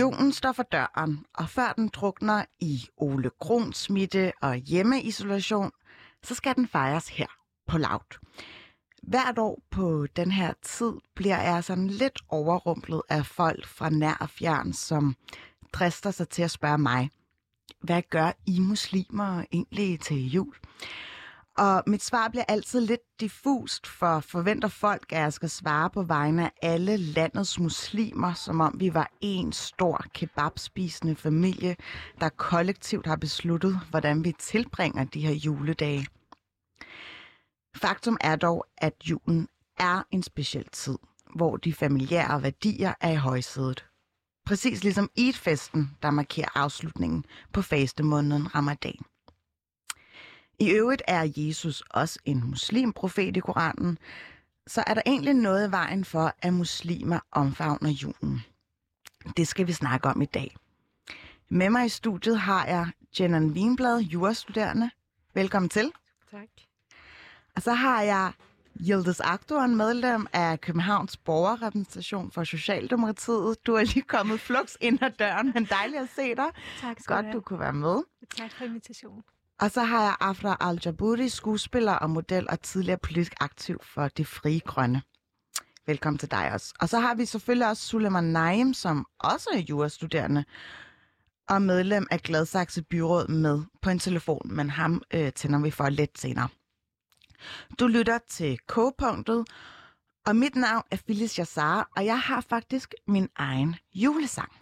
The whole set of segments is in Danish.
Julen står for døren, og før den drukner i Ole Krons smitte og hjemmeisolation, så skal den fejres her på Laut. Hvert år på den her tid bliver jeg sådan lidt overrumplet af folk fra nær og fjern, som drister sig til at spørge mig, hvad gør I muslimer egentlig til jul? Og mit svar bliver altid lidt diffust, for forventer folk, at jeg skal svare på vegne af alle landets muslimer, som om vi var en stor kebabspisende familie, der kollektivt har besluttet, hvordan vi tilbringer de her juledage. Faktum er dog, at julen er en speciel tid, hvor de familiære værdier er i højsædet. Præcis ligesom Eid-festen, der markerer afslutningen på fastemåneden Ramadan. I øvrigt er Jesus også en muslimprofet i Koranen, så er der egentlig noget i vejen for, at muslimer omfavner julen. Det skal vi snakke om i dag. Med mig i studiet har jeg Jenan Wienblad, jurastuderende. Velkommen til. Tak. Og så har jeg Yildiz Akdoren, medlem af Københavns Borgerrepræsentation for Socialdemokratiet. Du er lige kommet flux ind ad døren, men dejligt at se dig. Tak skal Godt, du kunne være med. Tak for invitationen. Og så har jeg Afra Al-Jabouri, skuespiller og model og tidligere politisk aktiv for Det Frie Grønne. Velkommen til dig også. Og så har vi selvfølgelig også Suleiman Naim, som også er jurastuderende og medlem af Gladsaxe Byråd med på en telefon, men ham øh, tænder vi for lidt senere. Du lytter til K-punktet, og mit navn er Phyllis Jassar, og jeg har faktisk min egen julesang.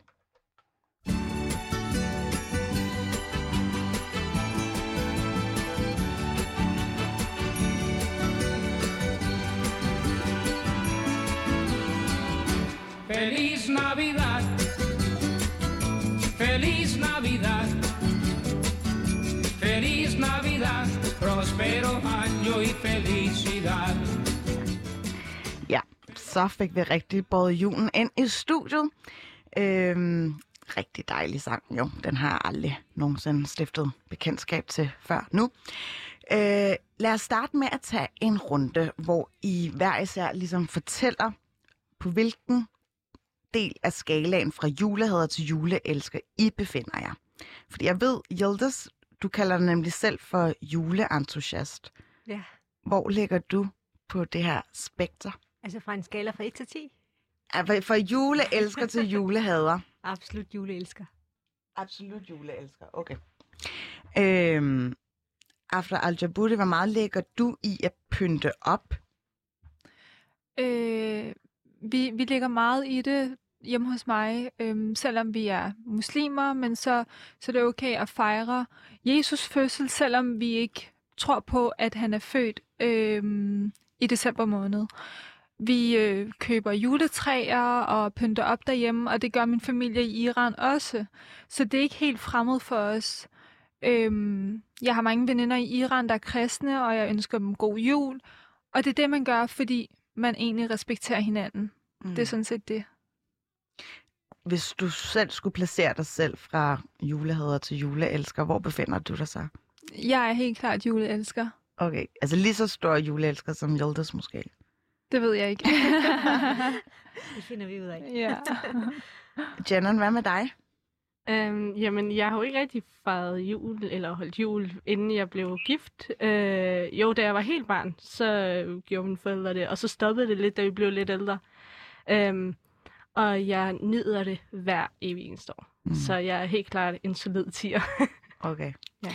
Ja, så fik vi rigtig både julen ind i studiet. Øhm, rigtig dejlig sang, jo. Den har jeg aldrig nogensinde stiftet bekendtskab til før nu. Øh, lad os starte med at tage en runde, hvor I hver især ligesom fortæller, på hvilken del af skalaen fra julehader til juleelsker I befinder jer. Fordi jeg ved, Hjeldes, du kalder dig nemlig selv for juleentusiast. Ja, hvor ligger du på det her spekter? altså fra en skala fra 1 til 10. Altså, fra juleelsker til julehader. Absolut juleelsker. Absolut juleelsker, okay. Øhm, After al Jabuti, hvor meget lægger du i at pynte op? Øh, vi, vi lægger meget i det hjemme hos mig, øhm, selvom vi er muslimer, men så, så det er okay at fejre Jesus fødsel, selvom vi ikke tror på, at han er født øhm, i december måned. Vi øh, køber juletræer og pynter op derhjemme, og det gør min familie i Iran også. Så det er ikke helt fremmed for os. Øhm, jeg har mange veninder i Iran, der er kristne, og jeg ønsker dem god jul. Og det er det, man gør, fordi man egentlig respekterer hinanden. Mm. Det er sådan set det. Hvis du selv skulle placere dig selv fra julehader til juleelsker, hvor befinder du dig så? Jeg er helt klart juleelsker. Okay, altså lige så stor juleelsker som Yildiz måske. Det ved jeg ikke. Det finder vi ud af. ja. Jennon, hvad med dig? Øhm, jamen, jeg har jo ikke rigtig fejret jul, eller holdt jul, inden jeg blev gift. Øh, jo, da jeg var helt barn, så øh, gjorde mine forældre det, og så stoppede det lidt, da vi blev lidt ældre. Øhm, og jeg nyder det hver evig eneste år. Mm. Så jeg er helt klart en solid tier. Okay. Ja.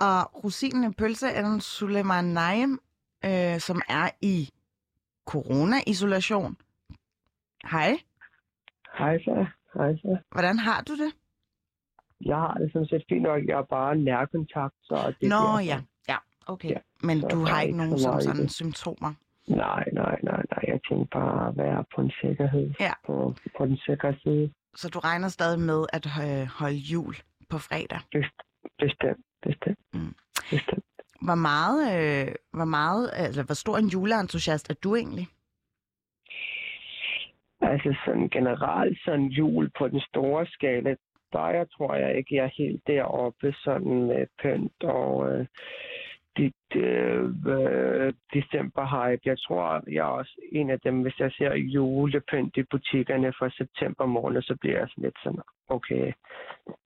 Og rosinen i pølse er den Suleiman Naim, øh, som er i corona-isolation. Hej, Hej så. Hej så. hvordan har du det? Jeg har det sådan set fint nok. Jeg er bare nærkontakt, så det Nå ja, ja, okay. Ja, Men du har ikke nogen som sådan det. symptomer? Nej, nej, nej, nej. Jeg tænker bare at være på en sikkerhed. Ja. På, på den sikre side. Så du regner stadig med at øh, holde jul på fredag? Bestemt, bestemt. Mm. Bestemt. Hvor meget, øh, hvor meget, altså hvor stor en juleentusiast er du egentlig? Altså sådan generelt sådan jul på den store skala, der jeg tror jeg ikke, jeg er helt deroppe sådan med pynt og øh, de, øh, december hype. Jeg tror, jeg er også en af dem, hvis jeg ser julepynt i butikkerne for september måned, så bliver jeg sådan lidt sådan, okay,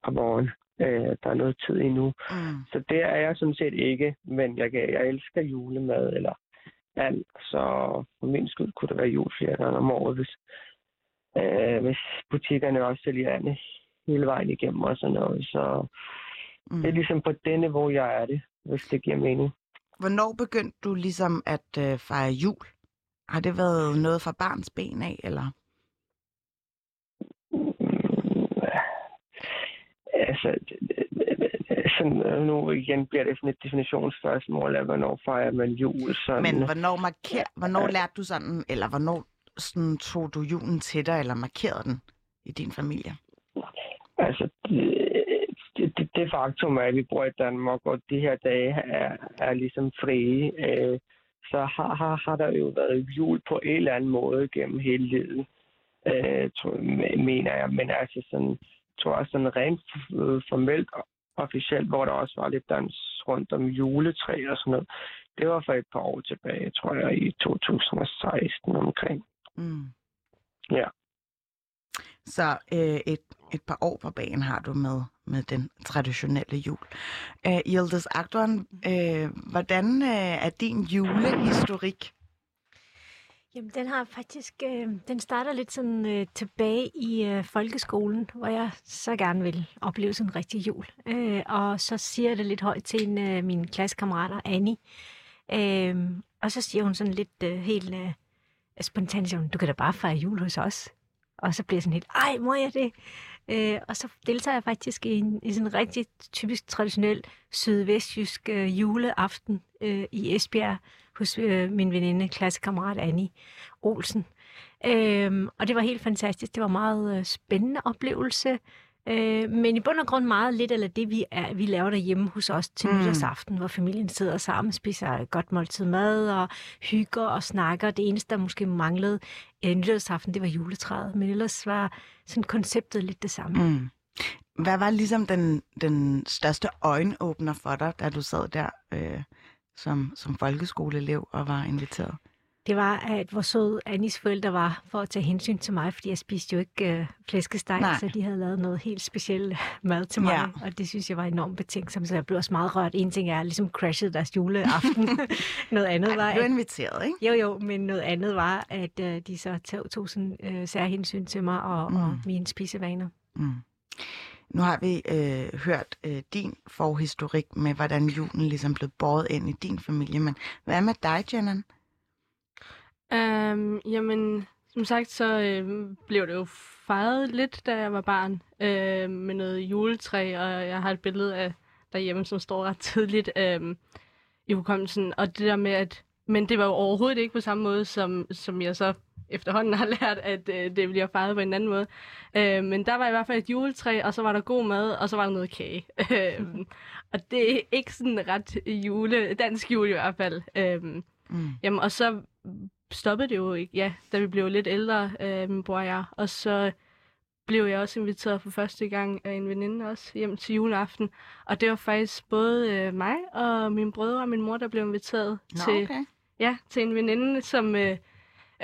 on, øh, der er noget tid endnu. Mm. Så det er jeg sådan set ikke, men jeg, jeg elsker julemad eller alt, så for min skyld kunne det være jul flere gange om året, hvis, øh, hvis butikkerne også sælger andet hele vejen igennem og sådan noget. Så Mm. det er ligesom på det niveau, jeg er det, hvis det giver mening. Hvornår begyndte du ligesom at øh, fejre jul? Har det været noget fra barns ben af, eller? Mm, Altså, sådan, øh, nu igen bliver det sådan et definitionsspørgsmål af, hvornår fejrer man jul. Sådan. Men hvornår, marker, hvornår lærte du sådan, eller hvornår sådan, tog du julen til dig, eller markerede den i din familie? Altså, det, det, det, det faktum er, at vi bor i Danmark, og de her dage er, er ligesom frie, øh, så har, har, har der jo været jul på en eller anden måde gennem hele livet, øh, tror, mener jeg. Men altså sådan, tror jeg sådan rent øh, formelt og officielt, hvor der også var lidt dans rundt om juletræ og sådan noget, det var for et par år tilbage, tror jeg, i 2016 omkring. Mm. Ja. Så øh, et, et par år på banen har du med, med den traditionelle jul. Øh, Yildiz Akdogan, øh, hvordan øh, er din julehistorik? Jamen, den har faktisk, øh, den starter lidt sådan øh, tilbage i øh, folkeskolen, hvor jeg så gerne vil opleve sådan en rigtig jul. Øh, og så siger jeg det lidt højt til en af mine klassekammerater, Annie. Øh, og så siger hun sådan lidt øh, helt øh, spontant, siger hun, du kan da bare fejre jul hos os. Og så bliver jeg sådan helt, ej, må jeg det? Øh, og så deltager jeg faktisk i, en, i sådan en rigtig typisk traditionel sydvestjysk øh, juleaften øh, i Esbjerg hos øh, min veninde, klassekammerat Annie Olsen. Øhm, og det var helt fantastisk. Det var en meget øh, spændende oplevelse. Øh, men i bund og grund meget lidt af det, vi, er, vi laver derhjemme hos os til Mm. nytårsaften, hvor familien sidder sammen, spiser et godt måltid mad og hygger og snakker. Det eneste, der måske manglede øh, nytårsaften, det var juletræet. Men ellers var sådan konceptet lidt det samme. Mm. Hvad var ligesom den, den største øjenåbner for dig, da du sad der øh, som, som folkeskoleelev og var inviteret? Det var, at hvor sød Annis forældre var for at tage hensyn til mig, fordi jeg spiste jo ikke øh, flæskesteg, Nej. så de havde lavet noget helt specielt mad til mig, Ja. og det synes jeg var enormt betænksomt, så jeg blev også meget rørt. En ting er, ligesom crashet deres juleaften. noget andet var, Ej, du blev at, inviteret, ikke? jo jo, men noget andet var, at øh, de så tog, tog sådan øh, særhensyn til mig og, mm. og mine spisevaner. Mm. Nu har vi øh, hørt øh, din forhistorik med, hvordan julen ligesom blev båret ind i din familie, men hvad med dig, Jennan? Um, øhm, jamen, som sagt, så øh, blev det jo fejret lidt, da jeg var barn, øh, med noget juletræ, og jeg har et billede af derhjemme, som står ret tidligt øh, i hukommelsen. Og det der med, at... Men det var jo overhovedet ikke på samme måde, som, som jeg så efterhånden har lært, at øh, det bliver fejret på en anden måde. Øh, men der var i hvert fald et juletræ, og så var der god mad, og så var der noget kage. Øh, og det er ikke sådan ret jule, dansk jul i hvert fald. Øh, Mm. Jamen, og så stoppede det jo ikke, ja, da vi blev lidt ældre, øh, min bror og jeg. Og så blev jeg også inviteret for første gang af en veninde også hjem til juleaften. Og det var faktisk både øh, mig og min brødre og min mor, der blev inviteret Nå, til, okay. ja, til en veninde, som... Øh, øh,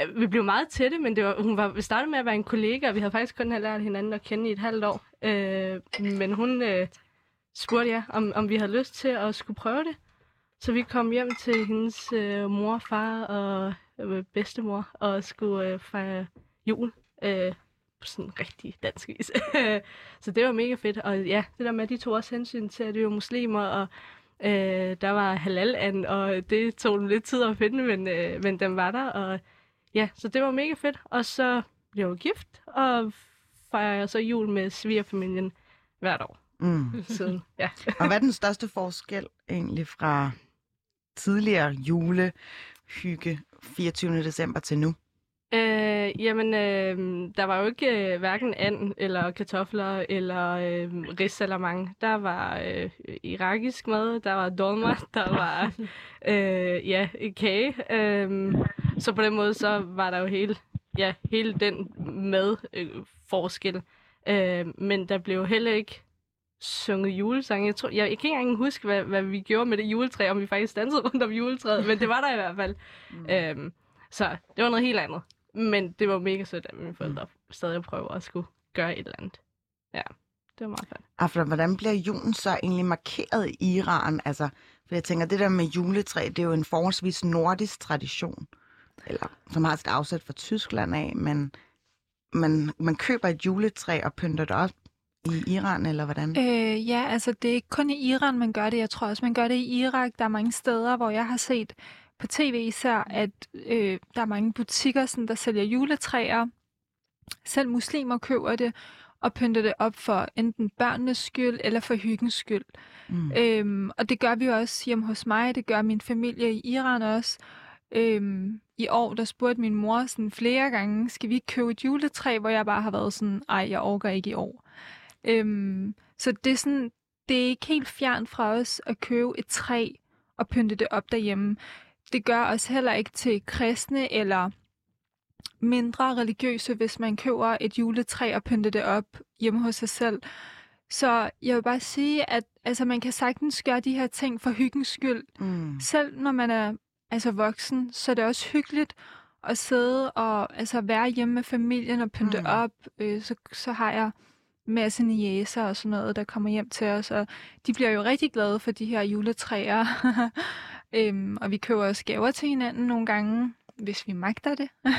Øh, vi blev meget tætte, men det var, hun var, vi startede med at være en kollega, og vi havde faktisk kun lært hinanden at kende i et halvt år. Øh, men hun øh, spurgte ja, om, om vi havde lyst til at skulle prøve det. Så vi kom hjem til hendes øh, mor, far og øh, bedstemor og skulle øh, fejre jul øh, på sådan rigtig dansk vis. så det var mega fedt. Og ja, det der med, at de tog også hensyn til, at vi var muslimer, og øh, der var halal og det tog dem lidt tid at finde, men, øh, men den var der. Og ja, så det var mega fedt. Og så blev jeg gift, og fejrer så jul med svigerfamilien hvert år Mm. siden. Ja. Og hvad er den største forskel egentlig fra tidligere julehygge 24. december til nu? Øh, jamen, øh, der var jo ikke øh, hverken and eller kartofler eller øh, rissalamang. Der var øh, irakisk mad, der var dolma, der var øh, ja, kage. Øh, så på den måde så var der jo hele, ja, hele den med øh, forskel. Øh, men der blev heller ikke sunget julesange. Jeg, tror, jeg, jeg kan ikke engang huske, hvad, hvad vi gjorde med det juletræ, om vi faktisk dansede rundt om juletræet, men det var der i hvert fald. Mm. Øhm, så det var noget helt andet. Men det var mega sødt, at mine forældre mm. stadig prøver at skulle gøre et eller andet. Ja, det var meget fedt. Afra, hvordan bliver julen så egentlig markeret i Iran? Altså, for jeg tænker, det der med juletræ, det er jo en forholdsvis nordisk tradition, eller som har et afsæt fra Tyskland af, men man, man køber et juletræ og pynter det op i Iran, eller hvordan? Øh, ja, altså det er ikke kun i Iran, man gør det. Jeg tror også, man gør det i Irak. Der er mange steder, hvor jeg har set på tv især, at øh, der er mange butikker, sådan, der sælger juletræer. Selv muslimer køber det og pynter det op for enten børnenes skyld eller for hyggens skyld. Mm. Øhm, og det gør vi også hjemme hos mig. Det gør min familie i Iran også. Øhm, I år, der spurgte min mor sådan flere gange, skal vi købe et juletræ, hvor jeg bare har været sådan, ej, jeg orker ikke i år. Øhm, så det er sådan, det er ikke helt fjern fra os at købe et træ og pynte det op derhjemme. Det gør os heller ikke til kristne eller mindre religiøse, hvis man køber et juletræ og pynter det op hjemme hos sig selv. Så jeg vil bare sige, at altså, man kan sagtens gøre de her ting for hyggens skyld. Mm. Selv når man er altså, voksen, så er det også hyggeligt at sidde og altså, være hjemme med familien og pynte mm. op. Øh, så, så har jeg masse jæser og sådan noget, der kommer hjem til os, og de bliver jo rigtig glade for de her juletræer. øhm, og vi køber også gaver til hinanden nogle gange, hvis vi magter det. mm.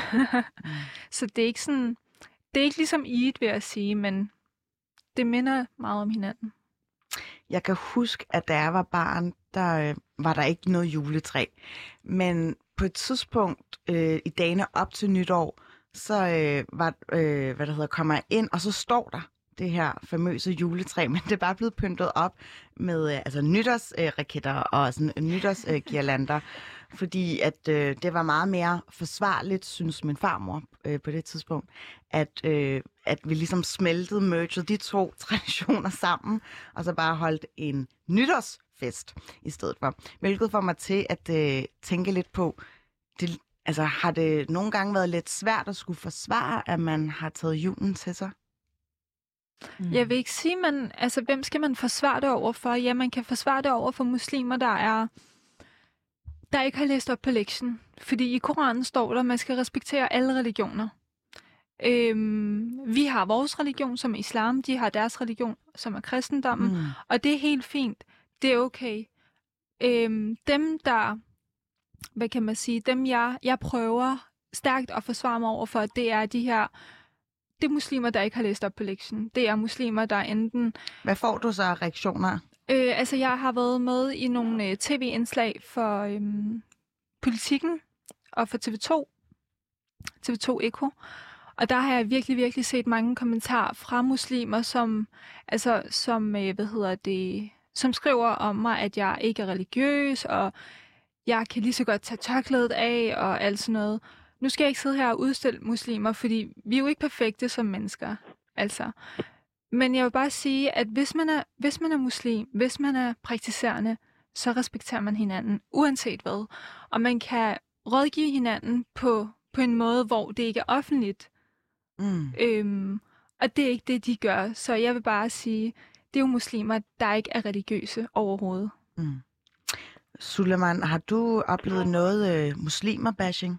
Så det er ikke sådan, det er ikke ligesom Eid, vil jeg sige, men det minder meget om hinanden. Jeg kan huske, at da jeg var barn, der øh, var der ikke noget juletræ. Men på et tidspunkt øh, i dagene op til nytår, så øh, var, øh, hvad der hedder, kommer jeg ind, og så står der det her famøse juletræ, men det er bare blevet pyntet op med øh, altså, nytårsraketter øh, og sådan nytårsgirlander, øh, øh fordi at øh, det var meget mere forsvarligt, synes min farmor øh, på det tidspunkt, at, øh, at vi ligesom smeltede, merged de to traditioner sammen, og så bare holdt en nytårs nytårsfest i stedet for. Hvilket får mig til at øh, tænke lidt på, det, altså har det nogle gange været lidt svært at skulle forsvare, at man har taget julen til sig? Mm. Jeg vil ikke sige, man, altså, hvem skal man forsvare det over for? Ja, man kan forsvare det over for muslimer, der er der ikke har læst op på lektionen. Fordi i Koranen står der, at man skal respektere alle religioner. Øhm, vi har vores religion, som er islam. De har deres religion, som er kristendommen. Mm. Og det er helt fint. Det er okay. Øhm, dem, der... Hvad kan man sige? Dem, jeg, jeg prøver stærkt at forsvare mig over for, det er de her det er muslimer, der ikke har læst op på lektionen. Det er muslimer, der enten... Hvad får du så af reaktioner? Øh, altså, jeg har været med i nogle øh, tv-indslag for øh, politikken og for TV2. TV2 Eko. Og der har jeg virkelig, virkelig set mange kommentarer fra muslimer, som, altså, som øh, hvad hedder det, som skriver om mig, at jeg ikke er religiøs, og jeg kan lige så godt tage tørklædet af, og alt sådan noget nu skal jeg ikke sidde her og udstille muslimer, fordi vi er jo ikke perfekte som mennesker. Altså. Men jeg vil bare sige, at hvis man, er, hvis man er muslim, hvis man er praktiserende, så respekterer man hinanden, uanset hvad. Og man kan rådgive hinanden på, på en måde, hvor det ikke er offentligt. Mm. Øhm, og det er ikke det, de gør. Så jeg vil bare sige, det er jo muslimer, der ikke er religiøse overhovedet. Mm. Suleiman, har du oplevet noget øh, muslimer-bashing?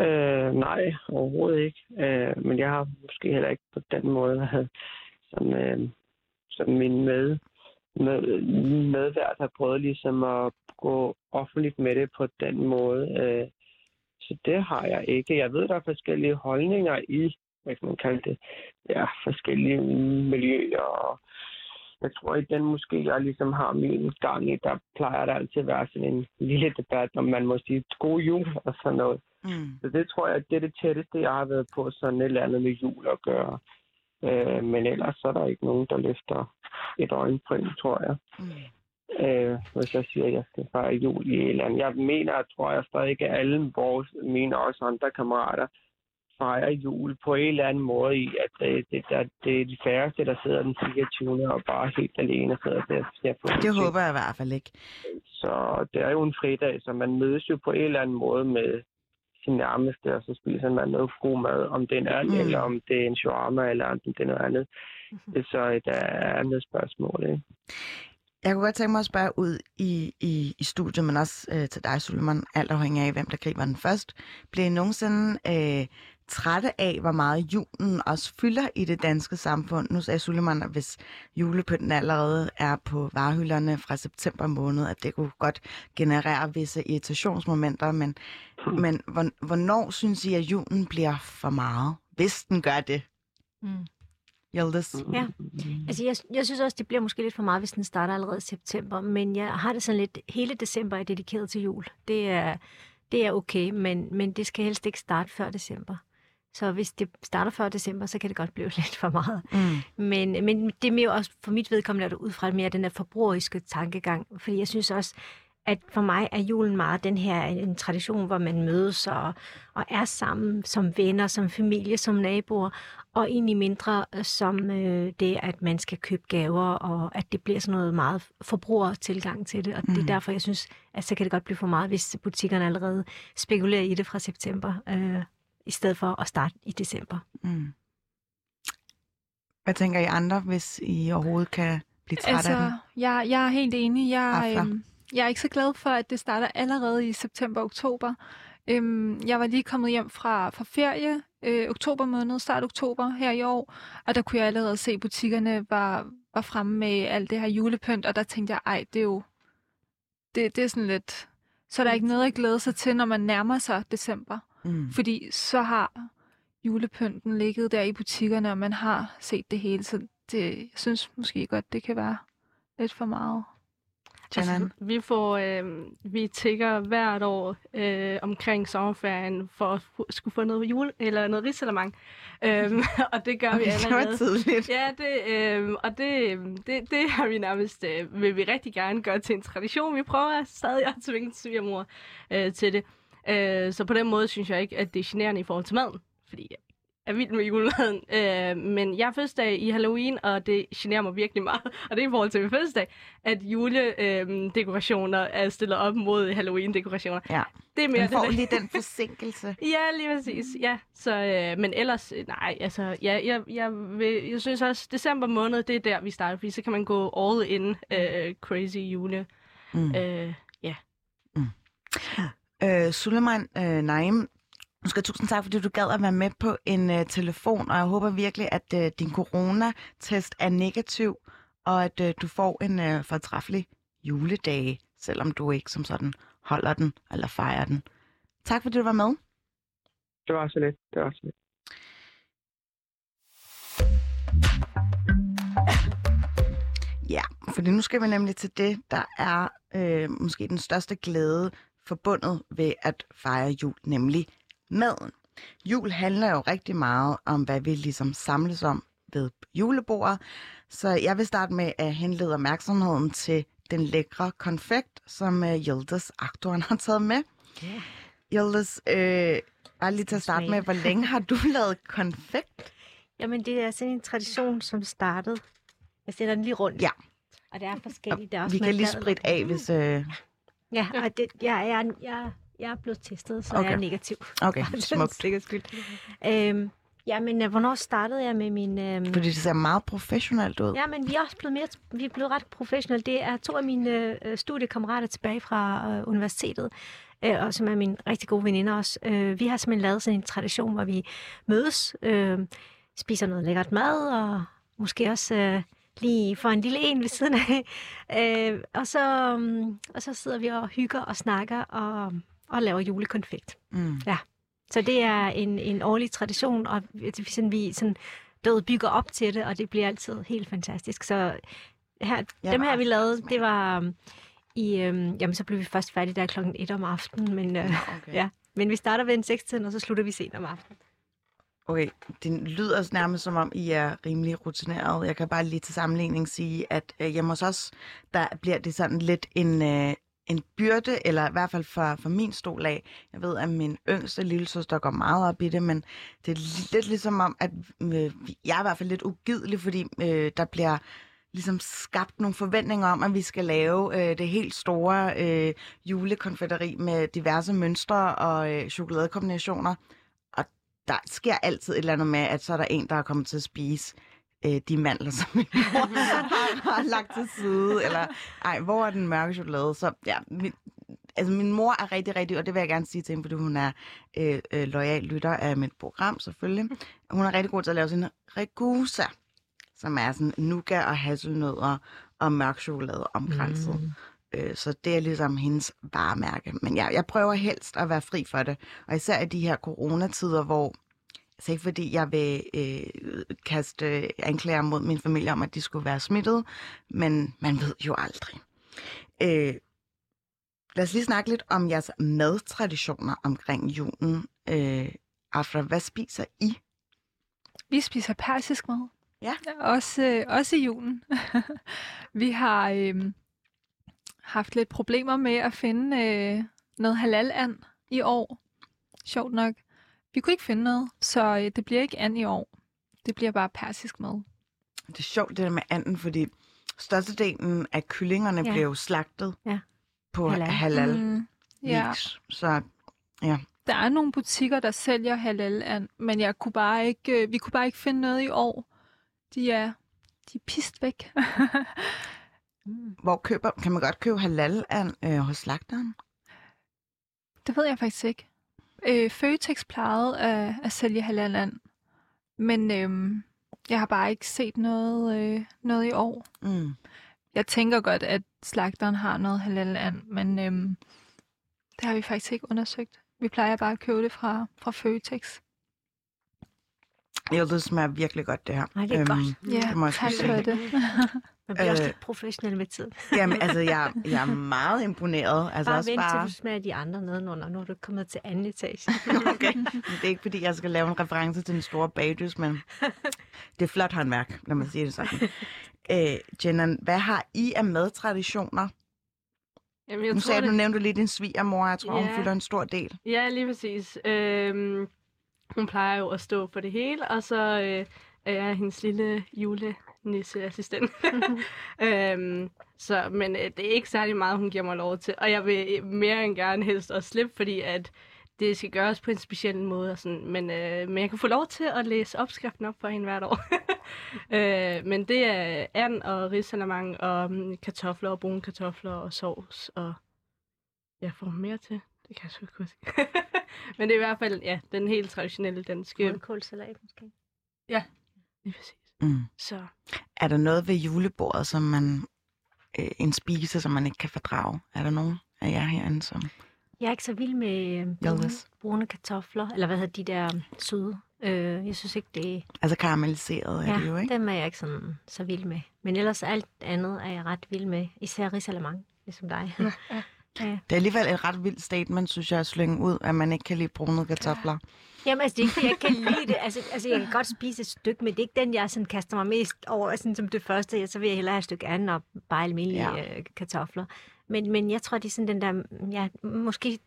Øh, nej, overhovedet ikke. Øh, men jeg har måske heller ikke på den måde som, øh, som min med, med, medvært har prøvet ligesom at gå offentligt med det på den måde. Øh, så det har jeg ikke. Jeg ved, der er forskellige holdninger i, hvad kan man kalde det, ja, forskellige miljøer. Og jeg tror, i den måske, jeg ligesom har min gang i, der plejer der altid at være sådan en lille debat, om man må sige god jul og sådan noget. Mm. Så det tror jeg, det er det tætteste, jeg har været på sådan et eller andet med jul at gøre. Øh, men ellers så er der ikke nogen, der løfter et øjenbryn, tror jeg. Mm. Øh, hvis jeg siger, at jeg skal fejre jul i et eller andet. Jeg mener, jeg tror jeg stadig ikke, at alle vores, mine og også andre kammerater, fejrer jul på en eller anden måde i, at det, det, der, det er de færreste, der sidder den 24. og bare helt alene sidder der ser på. Det håber jeg i hvert fald ikke. Så det er jo en fredag, så man mødes jo på en eller anden måde med sin nærmeste, og så spiser man noget god mad, om det er en øl, Mm. mm. eller om det er en shawarma, eller om det er noget andet. Det er så et uh, andet spørgsmål, ikke? Jeg kunne godt tænke mig at spørge ud i, i, i studiet, men også øh, til dig, Suleiman, alt afhængig af, hvem der griber den først. Bliver I nogensinde øh, trætte af, hvor meget julen også fylder i det danske samfund? Nu sagde Suleiman, at hvis julepynten allerede er på varehylderne fra september måned, at det kunne godt generere visse irritationsmomenter, men, men hvor- hvornår synes I, at julen bliver for meget? Hvis den gør det. Mm. Hjeldes? Ja. Altså, jeg, jeg synes også, det bliver måske lidt for meget, hvis den starter allerede i september, men jeg har det sådan lidt, hele december er dedikeret til jul. Det er, det er okay, men, men det skal helst ikke starte før december. Så hvis det starter før december, så kan det godt blive lidt for meget. Mm. Men, men det er mere også for mit vedkommende det ud fra mere den her forbrugeriske tankegang. Fordi jeg synes også, at for mig er julen meget den her en tradition, hvor man mødes og, og er sammen som venner, som familie, som naboer, og egentlig mindre øh, som øh, det, at man skal købe gaver, og at det bliver sådan noget meget forbrugertilgang til det. Og det er Mm. derfor, jeg synes, at så kan det godt blive for meget, hvis butikkerne allerede spekulerer i det fra september, øh, i stedet for at starte i december. Mm. Hvad tænker I andre, hvis I overhovedet kan blive træt Altså, af den? jeg, jeg er helt enig. Jeg, øhm, jeg er ikke så glad for, at det starter allerede i september-oktober. Øhm, jeg var lige kommet hjem fra, fra ferie, øh, oktober måned, start oktober her i år, og der kunne jeg allerede se, at butikkerne var, var fremme med alt det her julepynt, og der tænkte jeg, ej, det er jo, det, det er sådan lidt, så er der ikke noget at glæde sig til, når man nærmer sig december. Mm. Fordi så har julepynten ligget der i butikkerne, og man har set det hele, så det, jeg synes måske godt, det kan være lidt for meget. Janan? Altså, vi får, øh, vi tigger hvert år øh, omkring sommerferien for at fu- skulle få noget jule eller noget risalamang. Øhm, og det gør vi Okay, det allerede. var tidligt. Ja, det, øh, og det, det, det har vi nærmest, øh, vil vi rigtig gerne gøre til en tradition. Vi prøver stadig at tvinge svigermor øh, til det. Øh, så på den måde synes jeg ikke, at det er generende i forhold til maden. Fordi jeg er vild med julemaden. Øh, men jeg er fødselsdag i Halloween, og det generer mig virkelig meget. Og det er i forhold til min fødselsdag, at juledekorationer øh, dekorationer er stillet op mod Halloween-dekorationer. Ja. Det er mere Man får det, lige den forsinkelse. Ja, lige præcis. Ja, så, øh, men ellers, øh, nej, altså, ja, jeg, jeg, vil, jeg synes også, december måned, det er der, vi starter, fordi så kan man gå all in øh, crazy jule. Mm. Øh, Øh, Suleiman øh, Naim, nu skal tusind tak, fordi du gad at være med på en øh, telefon, og jeg håber virkelig, at øh, din coronatest er negativ, og at øh, du får en øh, fortræffelig juledag, selvom du ikke som sådan holder den eller fejrer den. Tak fordi du var med. Det var så lidt. Det var så lidt. Ja, fordi nu skal vi nemlig til det, der er øh, måske den største glæde forbundet ved at fejre jul, nemlig maden. Jul handler jo rigtig meget om, hvad vi ligesom samles om ved julebordet. Så jeg vil starte med at henlede opmærksomheden til den lækre konfekt, som øh, Yildiz aktoren har taget med. Ja. Yildiz, øh, bare lige til at starte med, hvor længe har du lavet konfekt? Jamen, det er sådan en tradition, som startede. Jeg sætter den lige rundt. Ja. Og det er forskelligt. Der er også Vi kan lige spritte af, hvis... Øh... Ja, og det, jeg, er, jeg, jeg er blevet testet, så okay. jeg er negativ. Okay, smukt. sikkerheds skyld. Øhm, ja, men øh, hvornår startede jeg med min... Øhm, Fordi det ser meget professionelt ud. Ja, men vi er også blevet mere, vi er blevet ret professionelle. Det er to af mine øh, studiekammerater tilbage fra øh, universitetet, øh, og som er mine rigtig gode veninder også. Øh, vi har simpelthen lavet sådan en tradition, hvor vi mødes, øh, spiser noget lækkert mad, og måske også øh, lige får en lille en ved siden af. Øh, og, så, um, og så sidder vi og hygger og snakker og, og laver julekonfekt. Mm. Så det er en, en årlig tradition, og sådan, vi sådan, død bygger op til det, og det bliver altid helt fantastisk. Så her, Ja, dem her, vi lavede, det var um, i... Um, jamen, så blev vi først færdige der klokken 1 om aftenen, men, uh, Okay. ja. men vi starter ved en 6 og så slutter vi sent om aftenen. Okay, det lyder nærmest som om, I er rimelig rutineret. Jeg kan bare lige til sammenligning sige, at øh, hjemme hos os, der bliver det sådan lidt en, øh, en byrde, eller i hvert fald for, for min stol af. Jeg ved, at min yngste lille søster går meget op i det, men det er lidt ligesom om, at øh, jeg er i hvert fald lidt ugidelig, fordi øh, der bliver ligesom skabt nogle forventninger om, at vi skal lave øh, det helt store øh, julekonfetteri med diverse mønstre og øh, chokoladekombinationer. Der sker altid et eller andet med, at så er der en, der er kommet til at spise øh, de mandler, som min mor har, har lagt til side. Eller, ej, hvor er den mørke chokolade? Så ja, min, altså min mor er rigtig, rigtig, og det vil jeg gerne sige til hende, fordi hun er øh, øh, lojal lytter af mit program, selvfølgelig. Hun er rigtig god til at lave sin regusa, som er sådan nougat og hasselnødder og mørk chokolade omkranset. Mm. Øh, så det er ligesom hendes varemærke. Men ja, jeg prøver helst at være fri for det. Og især i de her coronatider, hvor Altså ikke fordi jeg vil øh, kaste anklager mod min familie om, at de skulle være smittet, men man ved jo aldrig. Øh, lad os lige snakke lidt om jeres madtraditioner omkring julen. Øh, Afra, hvad spiser I? Vi spiser persisk mad. Ja. Også, øh, også i julen. vi har øh, haft lidt problemer med at finde øh, noget halal-and i år. Sjovt nok. Vi kunne ikke finde noget, så øh, det bliver ikke and i år. Det bliver bare persisk mad. Det er sjovt det der med anden, fordi størstedelen af kyllingerne Ja. bliver jo slagtet Ja. på Halal. halal, Mm, ja. Så ja, Der er nogle butikker, der sælger halal and, men jeg kunne bare ikke, øh, vi kunne bare ikke finde noget i år. De er, de er pist væk. hvor køber, kan man godt købe halal an, øh, hos slagteren? det ved jeg faktisk ikke. Øh, Føtex plejede at, at sælge halal men øh, jeg har bare ikke set noget, øh, noget i år. Mm. Jeg tænker godt, at slagteren har noget halal men øhm, det har vi faktisk ikke undersøgt. Vi plejer bare at købe det fra, fra Føtex. Jo, det smager virkelig godt, det her. Nej, det er godt. Ja, det må jeg tak for det. Man bliver også Øh, lidt professionel med tiden. Jamen, altså, jeg, jeg er meget imponeret. Altså, Bare også vent til bare... du smager de andre nedenunder. Nu er du kommet til anden etage. Okay. Det er ikke, fordi jeg skal lave en reference til den store bagdys, men det er flot håndværk, lad mig sige det sådan. Øh, Jenna, hvad har I af madtraditioner? Jamen, jeg Nu tror, sagde du, det... nævnte lige din svigermor, jeg tror, hun Ja. fylder en stor del. Ja, lige præcis. Øhm, hun plejer jo at stå for det hele, og så øh, er jeg hendes lille julenisseassistent. øhm, så, men øh, det er ikke særlig meget, hun giver mig lov til. Og jeg vil øh, mere end gerne helst også slippe, fordi at det skal gøres på en speciel måde. Og sådan. Men, øh, men jeg kan få lov til at læse opskriften op for hende hvert år. øh, men det er and og risalamang og um, kartofler og brune kartofler og sovs. Og jeg får mere til. Det kan jeg sgu ikke huske. Men det er i hvert fald, ja, den helt traditionelle danske. Rødkålsalat måske. Lige præcis. Mm. Så Er der noget ved julebordet, som man... Øh, en spise, som man ikke kan fordrage? Er der nogen af jer herinde, som... Jeg er ikke så vild med øh, brune, brune kartofler, eller hvad hedder de der øh, søde. Øh, jeg synes ikke, det Altså karamelliseret er ja, det jo, ikke? dem er jeg ikke sådan, så vild med. Men ellers alt andet er jeg ret vild med. Især risalamang, ligesom dig. Ja, ja. Det er alligevel et ret vildt statement, synes jeg, at slynge ud, at man ikke kan lide brune kartofler. Jamen, altså, det er ikke, fordi jeg ikke kan lide det. Altså, altså, jeg kan godt spise et stykke, men det er ikke den, jeg sådan kaster mig mest over sådan, som det første. Så vil jeg hellere have et stykke anden og bare almindelige ja. øh, kartofler. Men, men jeg tror, det er sådan den der, ja, måske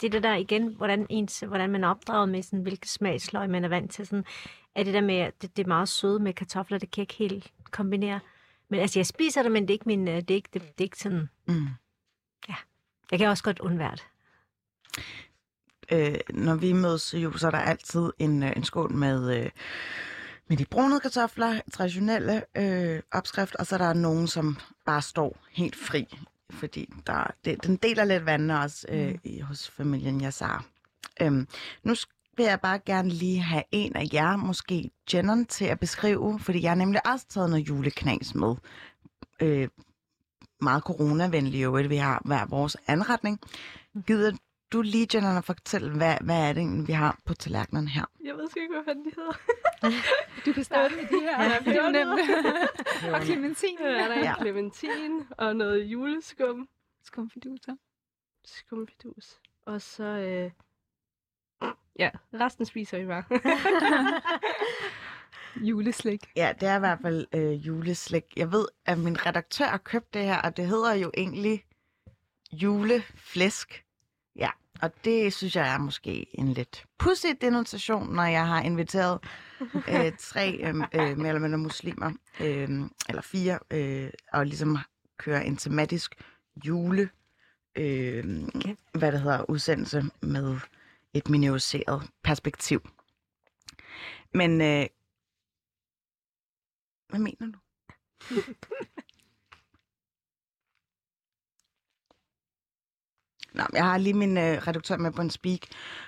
det er det der igen, hvordan, ens, hvordan man er opdraget med, sådan, hvilke smagsløg man er vant til. Sådan, er det der med, det, det er meget søde med kartofler, det kan jeg ikke helt kombinere. Men altså, jeg spiser det, men det er ikke, min, øh, det er ikke, det, det er ikke sådan... Mm. Jeg kan også godt undvære det. øh, når vi mødes jul, så er der altid en, øh, en skål med, øh, med de brune kartofler, traditionelle øh, opskrift, og så er der nogen, som bare står helt fri, fordi der, det, den deler lidt vandene også øh, i, hos familien Yassar. Øhm, nu vil jeg bare gerne lige have en af jer, måske Jennon, til at beskrive, fordi jeg har nemlig også taget noget juleknas med. Øh, meget coronavenlig jo, vi har hver vores anretning. Gider du lige, Jenna, at fortælle, hvad, hvad er det, vi har på tallerkenen her? jeg ved sgu ikke, hvad fanden de hedder. Du kan starte med de her. Ja, det er nemt. og clementin. Der er der Ja. ja. clementin og noget juleskum. Skumfiduser. Skumfidus. Og så, øh... ja, resten spiser vi bare. Juleslik. Ja, det er i hvert fald øh, juleslik. Jeg ved, at min redaktør har købt det her, og det hedder jo egentlig juleflæsk. Ja, Og det synes jeg er måske en lidt pudsig denunciation, når jeg har inviteret øh, tre øh, øh, eller mindre muslimer, øh, eller fire, øh, og ligesom køre en tematisk jule, øh, Okay. hvad det hedder, udsendelse med et minoriseret perspektiv. Men øh, hvad mener du? Nå, jeg har lige min øh, redaktør med på en speak,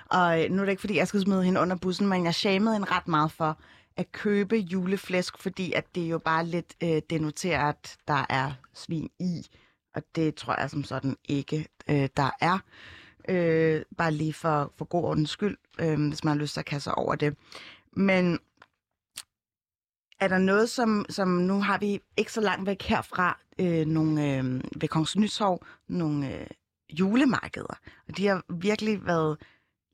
og øh, nu er det ikke, fordi jeg skal smide hende under bussen, men jeg shamede hende ret meget for at købe juleflæsk, fordi at det jo bare lidt øh, denoterer, at der er svin i, og det tror jeg som sådan ikke, øh, der er. Øh, bare lige for, for god ordens skyld, øh, hvis man har lyst til at kaste over det. Men er der noget, som, som nu har vi ikke så langt væk herfra, øh, nogle, øh, ved Kongens Nytorv, nogle øh, julemarkeder. Og de har virkelig været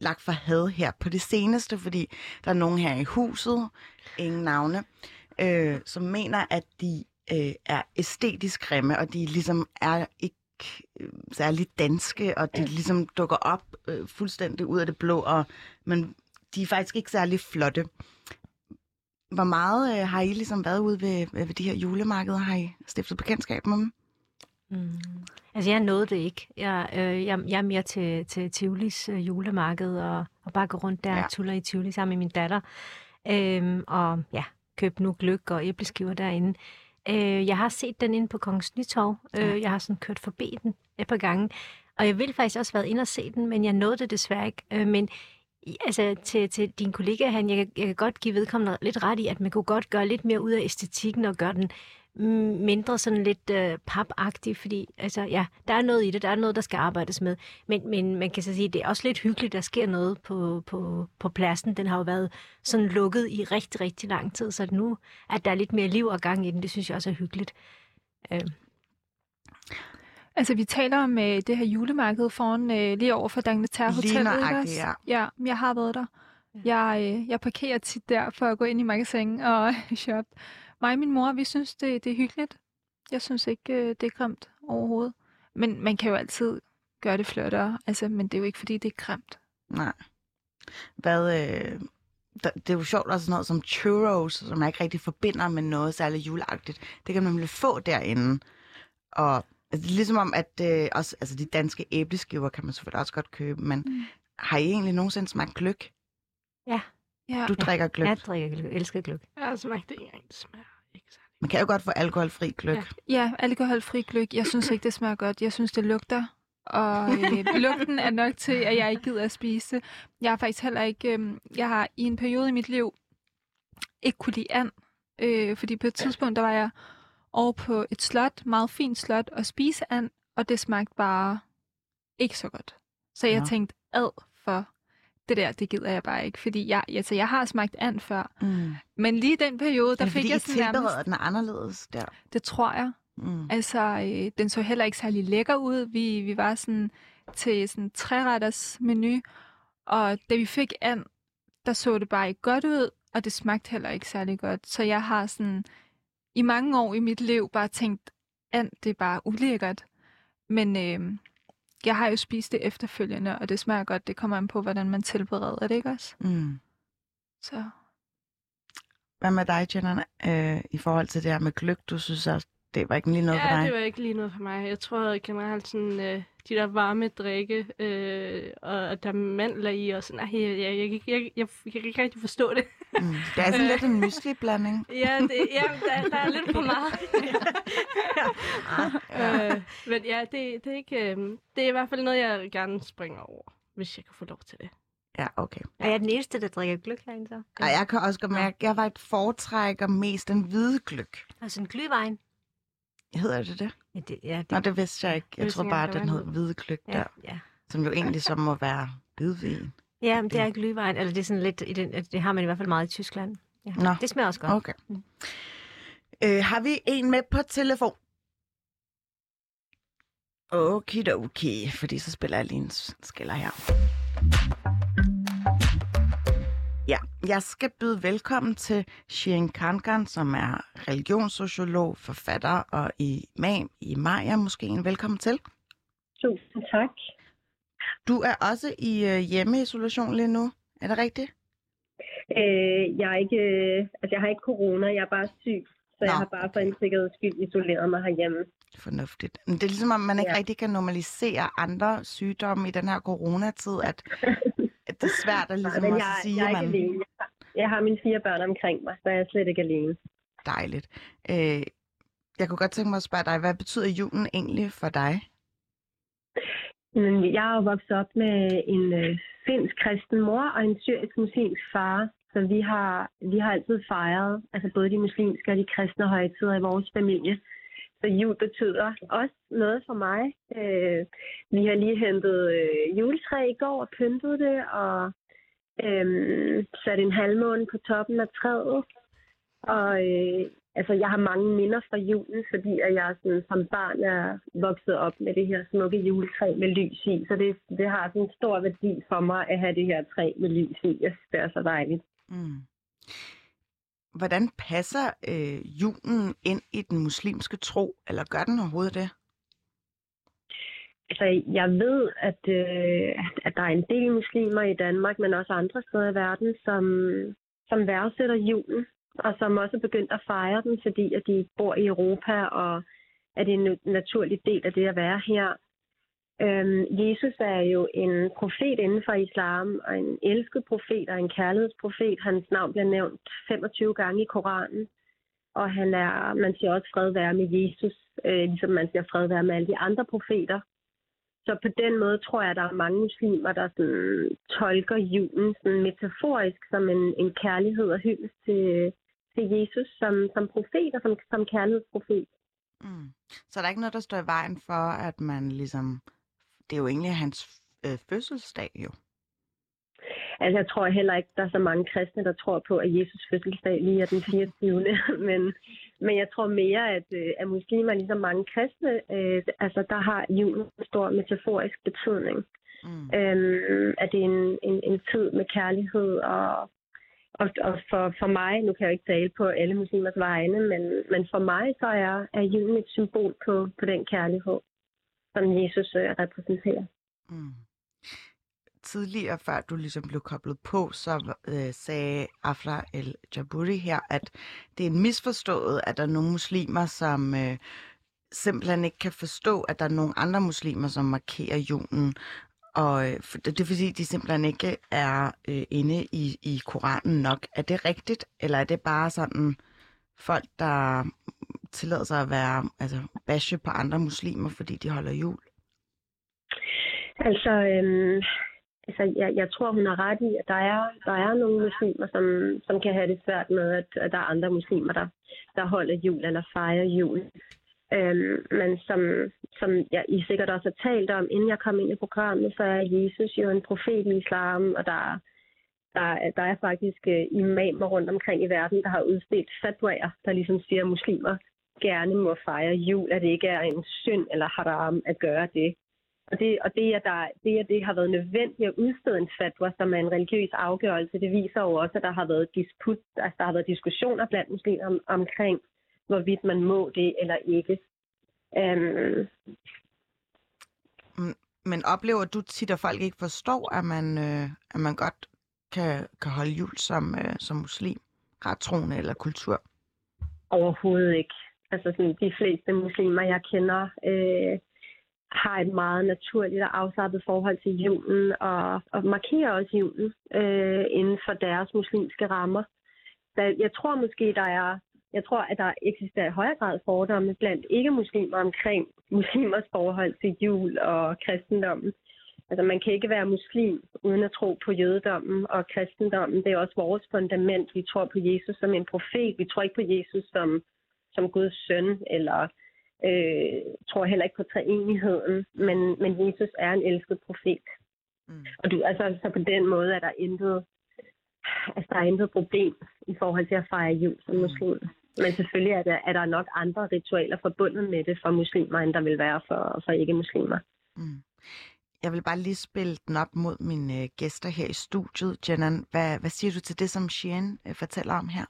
lagt for had her på det seneste, fordi der er nogen her i huset, ingen navne, øh, som mener, at de øh, er æstetisk grimme, og de ligesom er ikke øh, særligt danske, og de ligesom dukker op øh, fuldstændig ud af det blå, og, men de er faktisk ikke særlig flotte. Hvor meget øh, har I ligesom været ude ved, ved de her julemarkeder? Har I stiftet bekendtskab med dem? Mm. Altså, jeg nåede det ikke. Jeg, øh, jeg, jeg er mere til, til Tivolis øh, julemarked, og, og bare gå rundt der Ja. ja. og tuller i Tivoli sammen med min datter. Øhm, og ja, købe nu gløk og æbleskiver derinde. Øh, jeg har set den inde på Kongens Nytorv. Ja. Øh, jeg har sådan kørt forbi den et par gange. Og jeg ville faktisk også været inde og se den, men jeg nåede det desværre ikke. Øh, men altså, til, til din kollega, han, jeg, jeg kan godt give vedkommende lidt ret i, at man kunne godt gøre lidt mere ud af æstetikken og gøre den mindre sådan lidt øh, papagtig, fordi altså, ja, der er noget i det, der er noget, der skal arbejdes med. Men, men man kan så sige, det er også lidt hyggeligt, der sker noget på, på, på pladsen. Den har jo været sådan lukket i rigtig, rigtig lang tid, så nu at der er lidt mere liv og gang i den, det synes jeg også er hyggeligt. Øh, Altså, vi taler om øh, det her julemarked foran øh, lige over for Lige Hotel, også? ja. Ja, jeg har været der. Jeg, øh, jeg parkerer tit der for at gå ind i magasin og shoppe. Mig og min mor, vi synes, det, det er hyggeligt. Jeg synes ikke, øh, det er grimt overhovedet. Men man kan jo altid gøre det flottere. Altså, men det er jo ikke, fordi det er grimt. Nej. Hvad, øh, det er jo sjovt også sådan noget som churros, som jeg ikke rigtig forbinder med noget særligt juleagtigt. Det kan man nemlig få derinde. Og altså, det er ligesom om, at øh, også, altså, de danske æbleskiver kan man selvfølgelig også godt købe, men Mm. har I egentlig nogensinde smagt gløk? Ja. Du drikker gløk. jeg drikker gløk, elsker gløk. Jeg har smagt det en gang, det smager ikke særlig. Man kan jo godt få alkoholfri gløk. Ja. Ja, alkoholfri gløk. Jeg synes ikke, det smager godt. Jeg synes, det lugter. Og øh, lugten er nok til, at jeg ikke gider at spise det. Jeg har faktisk heller ikke... Øh, jeg har i en periode i mit liv ikke kunne lide and. Øh, fordi på et tidspunkt, der var jeg over på et slot, meget fint slot, og spise and, og det smagte bare ikke så godt. Så jeg Nå. tænkte, ad for det der, det gider jeg bare ikke. Fordi jeg, altså, jeg har smagt and før. Mm. Men lige den periode, Er der fik jeg sådan nærmest... den anderledes der? Det tror jeg. Mm. Altså, øh, den så heller ikke særlig lækker ud. Vi, vi var sådan til sådan træretters menu, og da vi fik and, der så det bare ikke godt ud, og det smagte heller ikke særlig godt. Så jeg har sådan i mange år i mit liv bare tænkt, and, det er bare ulækkert. Men øh, jeg har jo spist det efterfølgende, og det smager godt. Det kommer an på, hvordan man tilbereder det, ikke også? Mm. Så Hvad med dig, Jenna, øh, i forhold til det her med gløk? Du synes også, det var ikke lige noget for Ja, dig? det var ikke lige noget for mig. Jeg tror generelt sådan, øh, de der varme drikke, øh, og at der er mandler i, og sådan, ej, jeg, jeg, jeg, jeg, jeg, jeg, kan ikke rigtig forstå det. Mm. Det er sådan lidt en mysli-blanding. Ja, det, ja der, der er lidt for meget. øh, men ja, det, det, er ikke, øh, det er i hvert fald noget, jeg gerne springer over, hvis jeg kan få lov til det. Ja, okay. Er jeg den eneste, der drikker gløk herinde så? Og jeg kan også godt mærke, at jeg var et foretrækker mest den hvide gløk. Altså en glühwein. Hedder det det? Ja, det, ja, det, Nå, det vidste jeg ikke. Jeg tror ikke bare, at den hed hvide gløk ja, der. ja. Som jo egentlig så må være hvidvin. Ja, men det er glühwein, eller det er sådan lidt, i den, det har man i hvert fald meget i Tyskland. Ja. Nå. Det smager også godt. Okay. Mm. Øh, har vi en med på telefon? Okidoki, fordi så spiller jeg lige en skiller her. Ja, jeg skal byde velkommen til Shirin Kankan, som er religionssociolog, forfatter og imam i Maja. Måske en velkommen til. Tusind tak. Du er også i øh, hjemmeisolation lige nu. Er det rigtigt? Øh, jeg, er ikke, øh, altså, jeg har ikke corona, jeg er bare syg. Så jeg Nå, har bare for en sikkerheds skyld isoleret mig herhjemme. Fornuftigt. Men det er ligesom, om man ikke Ja. rigtig kan normalisere andre sygdomme i den her coronatid, at, at det er svært at ligesom også jeg, sige, jeg er at ikke man... alene. Jeg har, jeg mine fire børn omkring mig, så jeg er slet ikke alene. Dejligt. Øh, jeg kunne godt tænke mig at spørge dig, hvad betyder julen egentlig for dig? Jeg er jo vokset op med en øh, finsk kristen mor og en syrisk muslimsk far. Så vi har, vi har altid fejret, altså både de muslimske og de kristne højtider i vores familie. Så jul betyder også noget for mig. Øh, vi har lige hentet øh, juletræ i går og pyntet det, og øh, sat en halvmåne på toppen af træet. Og øh, altså, jeg har mange minder fra julen, fordi at jeg sådan, som barn er vokset op med det her smukke juletræ med lys i. Så det, det har sådan en stor værdi for mig at have det her træ med lys i. Jeg synes, det er så dejligt. Mm. Hvordan passer øh, julen ind i den muslimske tro, eller gør den overhovedet det? Altså, jeg ved, at, øh, at- der er en del muslimer i Danmark, men også andre steder i verden, som, som værdsætter julen, og som også er begyndt at fejre den, fordi at de bor i Europa, og at det er en naturlig del af det at være her. Øhm, Jesus er jo en profet inden for islam, og en elsket profet og en kærlighedsprofet. Hans navn bliver nævnt 25 gange i Koranen. Og han er, man siger også fred være med Jesus, øh, ligesom man siger fred være med alle de andre profeter. Så på den måde tror jeg, at der er mange muslimer, der sådan, tolker julen sådan metaforisk som en, en kærlighed og hyldest til, til Jesus som, som profet og som, som kærlighedsprofet. Mm. Så der er ikke noget, der står i vejen for, at man ligesom... Det er jo egentlig hans øh, fødselsdag, jo. Altså, jeg tror heller ikke, der er så mange kristne, der tror på, at Jesus fødselsdag lige er den 24. men, men jeg tror mere, at, øh, at muslimer, ligesom mange kristne, øh, altså, der har julen en stor metaforisk betydning. Mm. Øhm, at det er en, en, en tid med kærlighed, og, og, og for, for mig, nu kan jeg jo ikke tale på alle muslimers vegne, men, men for mig så er, er julen et symbol på, på den kærlighed, som Jesus øh, repræsenterer. Mm. Tidligere, før du ligesom blev koblet på, så øh, sagde Afra El Jaburi her, at det er en misforstået, at der er nogle muslimer, som øh, simpelthen ikke kan forstå, at der er nogle andre muslimer, som markerer julen. Og øh, det er fordi, de simpelthen ikke er øh, inde i, i Koranen nok. Er det rigtigt, eller er det bare sådan folk, der tillade sig at være, altså bashe på andre muslimer, fordi de holder jul? Altså, øhm, altså jeg, jeg tror, hun har ret i, at der er, der er nogle muslimer, som, som kan have det svært med, at, at der er andre muslimer, der, der holder jul eller fejrer jul. Øhm, men som, som jeg, I sikkert også har talt om, inden jeg kom ind i programmet, så er Jesus jo en profet i islam, og der, der, der er faktisk øh, imamer rundt omkring i verden, der har udstedt fatwaer, der ligesom siger, at muslimer gerne må fejre jul, at det ikke er en synd eller haram at gøre det. Og det, og det, at der, det, at det har været nødvendigt at udstede en fatwa, som er en religiøs afgørelse, det viser jo også, at der har været disput, altså der har været diskussioner blandt muslimer om, omkring, hvorvidt man må det eller ikke. Øhm, Men oplever du tit, at folk ikke forstår, at man, øh, at man godt kan, kan holde jul som, øh, som muslim, rettroende eller kultur? Overhovedet ikke. Altså sådan, de fleste muslimer, jeg kender, øh, har et meget naturligt og afslappet forhold til julen, og, og markerer også julen øh, inden for deres muslimske rammer. Så jeg tror måske, der er, jeg tror, at der eksisterer i højere grad fordomme blandt ikke-muslimer omkring muslimers forhold til jul og kristendommen. Altså man kan ikke være muslim uden at tro på jødedommen og kristendommen. Det er også vores fundament. Vi tror på Jesus som en profet. Vi tror ikke på Jesus som, som Guds søn, eller øh, tror heller ikke på treenigheden. Men, men Jesus er en elsket profet. Mm. Og du, altså, så på den måde er der intet, altså, der er intet problem i forhold til at fejre jul som muslim. Men selvfølgelig er der, er der nok andre ritualer forbundet med det for muslimer, end der vil være for, for ikke-muslimer. Mm. Jeg vil bare lige spille den op mod mine øh, gæster her i studiet. Jenan, hvad, hvad siger du til det, som Shien øh, fortæller om her?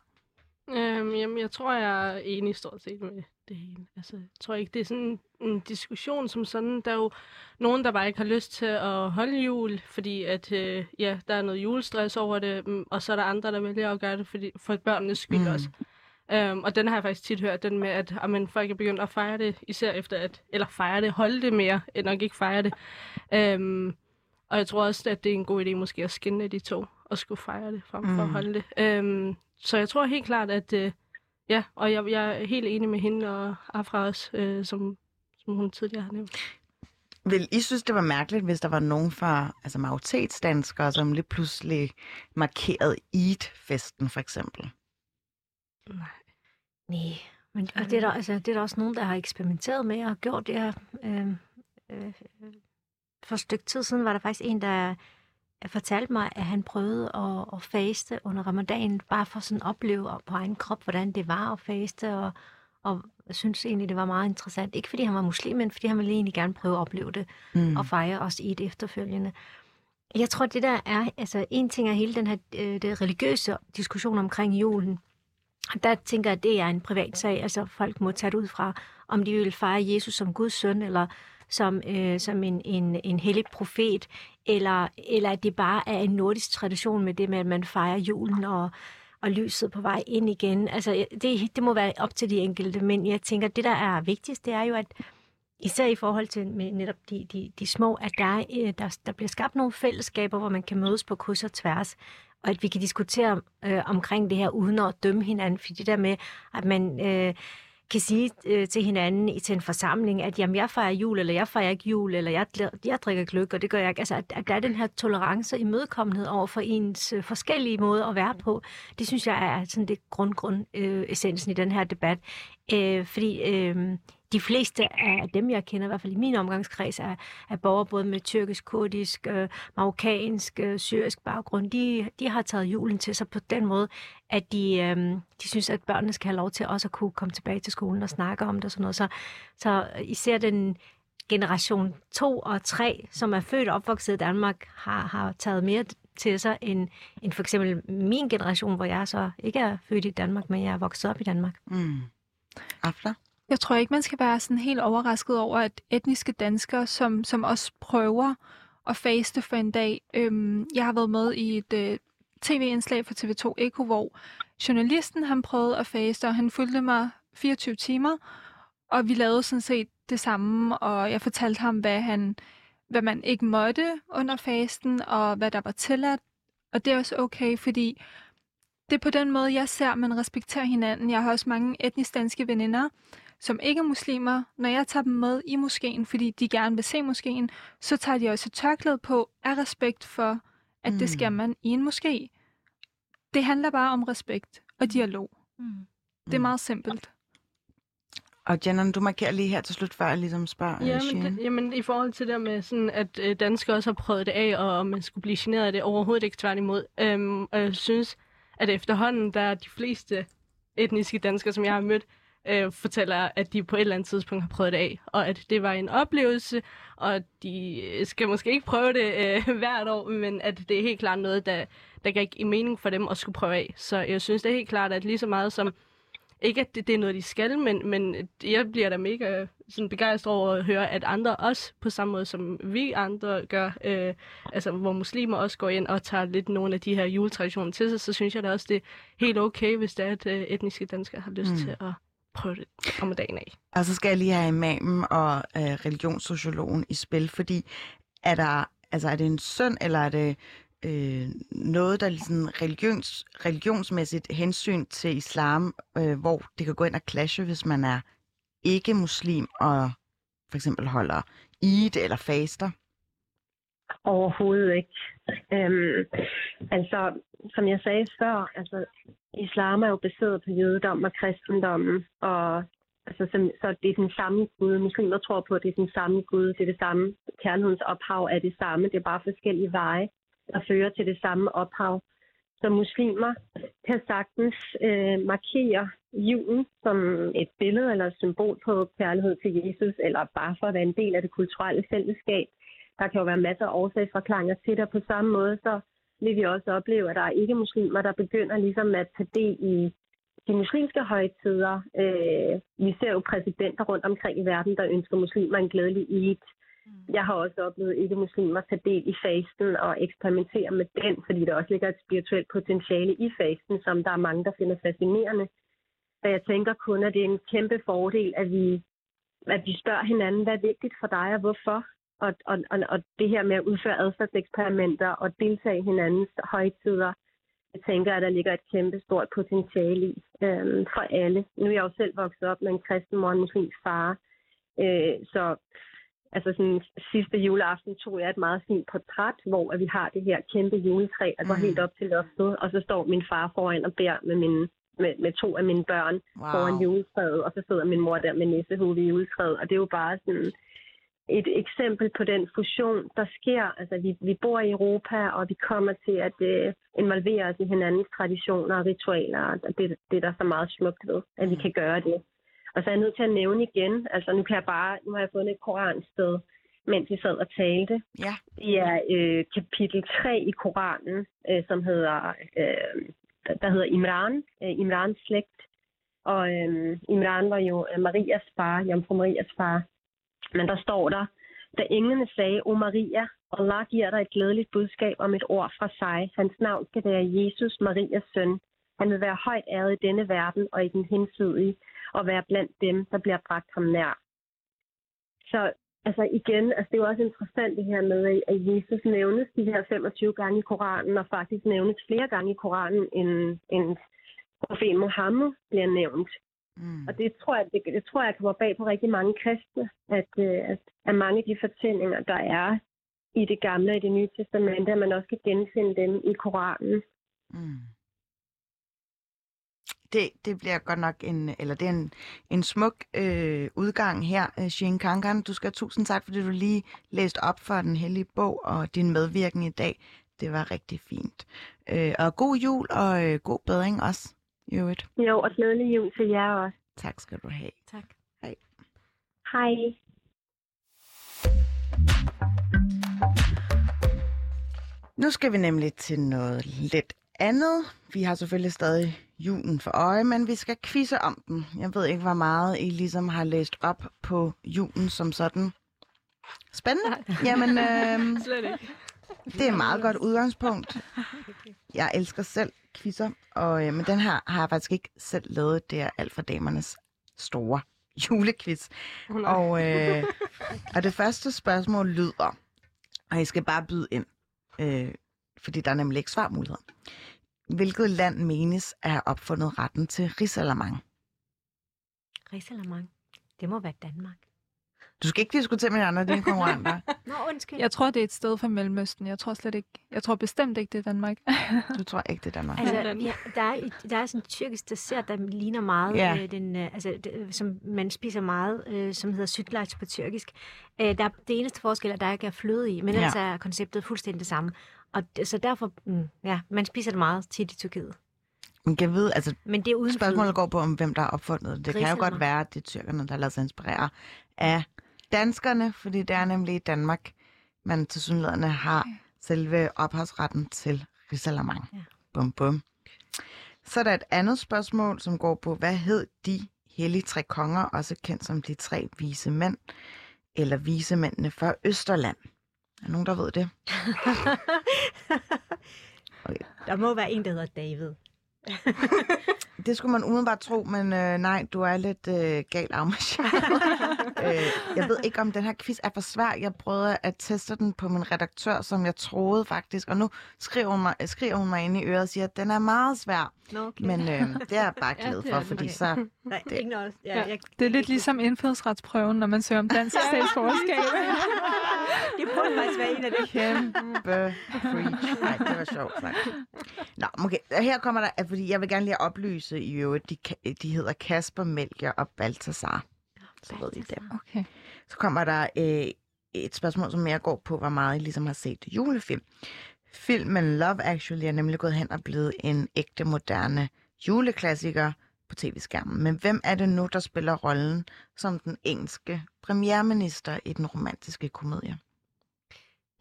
Øhm, jamen, jeg tror, jeg er enig stort set med det hele. Altså, jeg tror ikke, det er sådan en diskussion som sådan. Der er jo nogen, der bare ikke har lyst til at holde jul, fordi at, øh, ja, der er noget julestress over det, mm, og så er der andre, der vælger at gøre det fordi, for børnenes skyld Mm. også. Um, og den har jeg faktisk tit hørt, den med, at amen, folk er begyndt at fejre det, især efter at, eller fejre det, holde det mere, end nok ikke fejre det. Um, og jeg tror også, at det er en god idé måske at skinne de to, og skulle fejre det, frem for Mm. at holde det. Um, så jeg tror helt klart, at uh, ja, og jeg, jeg er helt enig med hende og Afra også, uh, som, som hun tidligere har nævnt. Vil I synes, det var mærkeligt, hvis der var nogen fra altså majoritetsdanskere, som lige pludselig markerede Eid-festen, for eksempel? Nej. Nej, men og det, er der, altså, det er der også nogen, der har eksperimenteret med og gjort det her. Øh, øh, for et stykke tid siden var der faktisk en, der fortalte mig, at han prøvede at, at faste under ramadan, bare for sådan at opleve på egen krop, hvordan det var at faste, og, og synes egentlig, det var meget interessant. Ikke fordi han var muslim, men fordi han ville egentlig gerne prøve at opleve det, Mm. og fejre os i det efterfølgende. Jeg tror, det der er, altså en ting er hele den her øh, det religiøse diskussion omkring julen. Der tænker jeg, at det er en privat sag. Altså folk må tage det ud fra, om de vil fejre Jesus som Guds søn, eller som, øh, som en, en, en hellig profet, eller, eller at det bare er en nordisk tradition med det med, at man fejrer julen og, og lyset på vej ind igen. Altså, det, det må være op til de enkelte, men jeg tænker, det, der er vigtigst, det er jo, at især i forhold til med netop de, de, de små, at der, øh, der, der bliver skabt nogle fællesskaber, hvor man kan mødes på kryds og tværs, og at vi kan diskutere øh, omkring det her, uden at dømme hinanden, for det der med, at man øh, kan sige øh, til hinanden i til en forsamling, at jamen, jeg fejrer jul, eller jeg fejrer ikke jul, eller jeg, jeg drikker gløk, og det gør jeg ikke. Altså, at, at der er den her tolerance og imødekommenhed over for ens øh, forskellige måder at være på, det synes jeg er sådan det grund, grund øh, essensen i den her debat. Øh, fordi øh, de fleste af dem, jeg kender, i hvert fald i min omgangskreds, er, er borgere både med tyrkisk, kurdisk, øh, marokkansk, øh, syrisk baggrund. De, de har taget julen til sig på den måde, at de, øh, de synes, at børnene skal have lov til også at kunne komme tilbage til skolen og snakke om det og sådan noget. Så, så især den generation 2 og 3, som er født og opvokset i Danmark, har, har taget mere til sig end, end for eksempel min generation, hvor jeg så ikke er født i Danmark, men jeg er vokset op i Danmark. Mm. After? Jeg tror ikke, man skal være sådan helt overrasket over, at etniske danskere, som, som også prøver at faste for en dag. Øhm, jeg har været med i et øh, tv-indslag for TV2 Eko, hvor journalisten han prøvede at faste, og han fulgte mig 24 timer, og vi lavede sådan set det samme, og jeg fortalte ham, hvad, han, hvad man ikke måtte under fasten, og hvad der var tilladt. Og det er også okay, fordi det er på den måde, jeg ser, at man respekterer hinanden. Jeg har også mange etnisk danske veninder, som ikke er muslimer. Når jeg tager dem med i moskeen, fordi de gerne vil se moskeen, så tager de også et tørklæde på af respekt for, at mm. det skal man i en moské. Det handler bare om respekt og dialog. Mm. Det er meget simpelt. Og Jenna, du markerer lige her til slut, før jeg ligesom spørger Jamen, Shane. det, jamen, i forhold til det med, sådan, at øh, danskere også har prøvet det af, og om man skulle blive generet af det, overhovedet ikke tværtimod. Øhm, og jeg synes, at efterhånden, der er de fleste etniske danskere, som jeg har mødt, øh, fortæller, at de på et eller andet tidspunkt har prøvet det af, og at det var en oplevelse, og de skal måske ikke prøve det øh, hvert år, men at det er helt klart noget, der, der gav ikke mening for dem at skulle prøve af. Så jeg synes, det er helt klart, at lige så meget som ikke at det, det er noget, de skal, men, men jeg bliver da mega sådan begejstret over at høre, at andre også, på samme måde som vi andre gør, øh, altså hvor muslimer også går ind og tager lidt nogle af de her juletraditioner til sig, så synes jeg da også, det er helt okay, hvis det er, at øh, etniske danskere har lyst mm. til at prøve det om dagen af. Og så skal jeg lige have imamen og øh, religionssociologen i spil, fordi er, der, altså, er det en synd, eller er det øh, noget, der er sådan religions, religionsmæssigt hensyn til islam, øh, hvor det kan gå ind og clashe, hvis man er ikke muslim og for eksempel holder Eid eller faster? Overhovedet ikke. Øhm, altså, som jeg sagde før, altså, islam er jo baseret på jødedom og kristendommen, og altså, så, så det er den samme Gud. Muslimer tror på, at det er den samme Gud, det er det samme. Kærlighedens ophav er det samme, det er bare forskellige veje, der fører til det samme ophav. Så muslimer kan sagtens øh, markere julen som et billede eller et symbol på kærlighed til Jesus, eller bare for at være en del af det kulturelle fællesskab. Der kan jo være masser af årsagsforklaringer til det, og på samme måde så vil vi også opleve, at der er ikke muslimer, der begynder ligesom at tage del i de muslimske højtider. Øh, vi ser jo præsidenter rundt omkring i verden, der ønsker muslimer en glædelig Eid. Jeg har også oplevet ikke-muslimer tage del i fasten og eksperimentere med den, fordi der også ligger et spirituelt potentiale i fasten, som der er mange, der finder fascinerende. Og jeg tænker kun, at det er en kæmpe fordel, at vi, at vi spørger hinanden, hvad er vigtigt for dig og hvorfor? Og, og, og, og det her med at udføre adfærdseksperimenter og deltage i hinandens højtider, jeg tænker, at der ligger et kæmpe stort potentiale i øhm, for alle. Nu er jeg jo selv vokset op med en kristen mor og en muslimsk far, øh, så altså sådan, sidste juleaften tog jeg et meget fint portræt, hvor at vi har det her kæmpe juletræ, der går Mm. helt op til loftet, og så står min far foran og beder med, mine, med, med to af mine børn wow. foran juletræet, og så sidder min mor der med nissehue ved juletræet, og det er jo bare sådan et eksempel på den fusion, der sker. Altså, vi, vi bor i Europa, og vi kommer til at øh, involvere os i hinandens traditioner og ritualer, og det, det er der så meget smukt ved, at vi Mm. kan gøre det. Og så er jeg nødt til at nævne igen, altså nu kan jeg bare, nu har jeg fundet et koransted, mens vi sad og talte. Ja. Det er øh, kapitel 3 i Koranen, øh, som hedder, øh, der- der hedder Imran, øh, Imrans slægt. Og øh, Imran var jo øh, Marias far, Jomfru Marias far. Men der står der, da englene sagde, O Maria, Allah giver dig et glædeligt budskab om et ord fra sig. Hans navn skal være Jesus, Marias søn. Han vil være højt æret i denne verden og i den hensidige, og være blandt dem, der bliver bragt ham nær. Så altså igen, altså det er jo også interessant det her med, at- Jesus nævnes de her 25 gange i Koranen, og faktisk nævnes flere gange i Koranen, end, end profeten Mohammed bliver nævnt. Mm. Og det tror jeg, det, det tror jeg kommer bag på rigtig mange kristne, at, øh, at, at mange af de fortællinger, der er i det gamle og i det nye testamente, at man også kan genfinde dem i Koranen. Mm. Det, det bliver godt nok en, eller det er en, en smuk øh, udgang her, øh, Shane Kankan. Du skal have tusind tak, fordi du lige læste op for den hellige bog og din medvirken i dag. Det var rigtig fint. Øh, og god jul og øh, god bedring også, i øvrigt. Jo, og glædelig jul til jer også. Tak skal du have. Tak. Hej. Nu skal vi nemlig til noget lidt andet. Vi har selvfølgelig stadig julen for øje, men vi skal quizze om den. Jeg ved ikke, hvor meget I ligesom har læst op på julen som sådan. Spændende. Jamen, øh, Slet ikke. det er et meget godt udgangspunkt. Jeg elsker selv quizzer, og øh, men den her har jeg faktisk ikke selv lavet. Det er alt for damernes store julequiz. Oh. Og, øh, og det første spørgsmål lyder, og I skal bare byde ind, øh, fordi der er nemlig ikke svarmuligheder. Hvilket land menes at have opfundet retten til risalamang? Risalamang. Det må være Danmark. Du skal ikke diskutere med andre dine konkurrenter. Nå, undskyld. Jeg tror, det er et sted fra Mellemøsten. Jeg tror slet ikke, jeg tror bestemt ikke, det er Danmark. Du tror ikke, det er Danmark. Altså, ja, der, er, der er sådan en tyrkisk dessert, der ligner meget, Ja. øh, den, øh, altså, det, som man spiser meget, øh, som hedder sütlaç på tyrkisk. Øh, der, er- det eneste forskel er, at der ikke er fløde i, men ellers Ja. er konceptet fuldstændig det samme. Og så derfor, mm, ja, man spiser det meget tit i Tyrkiet. Man kan vide, altså Men det er uden spørgsmålet fløde. går på, om hvem der har opfundet det. Det kan jo godt være, at det er tyrkerne, der lader sig inspirere af danskerne, fordi det er nemlig i Danmark, man til synligheden har selve ophavsretten til risalamang. Ja. Bum, bum. Så er der et andet spørgsmål, som går på, hvad hed de hellige tre konger, også kendt som de tre vise mænd, eller vise mændene fra Østerland? Er der nogen, der ved det? Okay. Der må være en, der hedder David. Det skulle man umiddelbart tro, men øh, nej, du er lidt øh, gal afmarcheret. øh, jeg ved ikke, om den her quiz er for svær. Jeg prøvede at teste den på min redaktør, som jeg troede faktisk, og nu skriver hun mig, skriver hun mig ind i øret og siger, at den er meget svær. Nå, okay. Men øh, det er jeg bare Ja, glad det for, fordi Okay. så... Nej, det- ikke noget. Ja, Ja. jeg, Det er lidt ligesom indfødsretsprøven, når man søger om dansk statsborgerskab. Det burde faktisk være en af dem. Kæmpe preach. Nej, det var sjovt sagt. Nå, okay. Her kommer der, fordi jeg vil gerne lige oplyse i øvrigt, de, de hedder Kasper, Melchior og Balthasar. Så ved I det. Okay. Så kommer der øh, et spørgsmål, som mere går på, hvor meget I ligesom har set julefilm. Filmen Love Actually er nemlig gået hen og blevet en ægte moderne juleklassiker på tv-skærmen. Men hvem er det nu, der spiller rollen som den engelske premierminister i den romantiske komedie?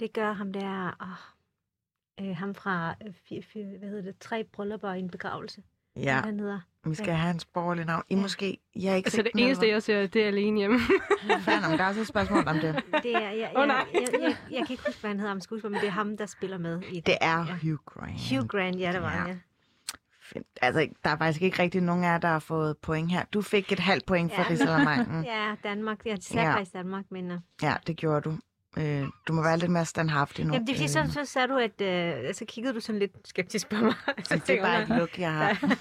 Det gør ham der, åh, øh, ham fra, øh, hvad hedder det, tre bryllupper og en begravelse. Ja, Han hedder, Vi skal have hans borgerlige navn. I måske... Jeg er ikke Altså, det eneste, jeg ser, det er alene hjemme. Fanden, men der er også et spørgsmål om det. Det er, jeg, jeg, jeg, nej. jeg, jeg, jeg, kan ikke huske, hvad han hedder om skuespiller, men det er ham, der spiller med i Det er Ja. Hugh Grant. Hugh Grant, ja, det var Ja. ja. ja. Fint. Altså, der er faktisk ikke rigtig nogen af jer, der har fået point her. Du fik et halvt point for Ja. Risalamanden. Ja, Danmark. Jeg sagde Ja. ja. faktisk Danmark, men... Uh, Ja, det gjorde du. Øh, du må være lidt mere standhaftig nu. jamen, det er fordi, så, så sagde du, at... Uh, så kiggede du sådan lidt skeptisk på mig. så Øh, det er bare et look, jeg har.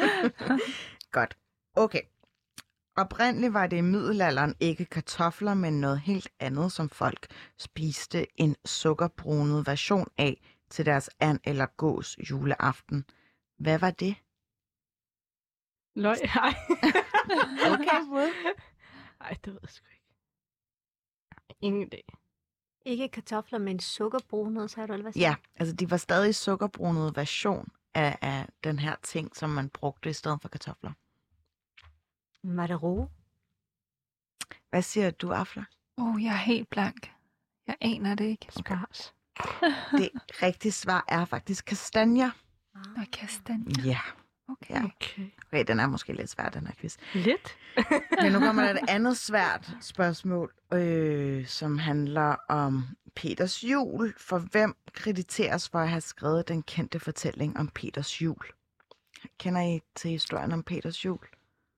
Godt. Okay. Oprindeligt var det i middelalderen ikke kartofler, men noget helt andet, som folk spiste en sukkerbrunet version af til deres and eller gås juleaften. Hvad var det? Løg, ej. Okay. Ej, det ved jeg sgu ikke. Ingen idé. Ikke kartofler, men sukkerbrunet, sagde du, eller hvad sagde Ja, altså de var stadig sukkerbrunet version af, af den her ting, som man brugte i stedet for kartofler. du? Var det roe? Hvad siger du, Afler? Oh, jeg er helt blank. Jeg aner det ikke. Spars. Det rigtige svar er faktisk kastanjer. Nå, kastanje. Ja, Okay. Ja. Okay. okay, den er måske lidt svær, den her quiz. Lidt? Men nu kommer der et andet svært spørgsmål, øh, som handler om Peters jul. For hvem krediteres for at have skrevet den kendte fortælling om Peters jul? Kender I til historien om Peters jul?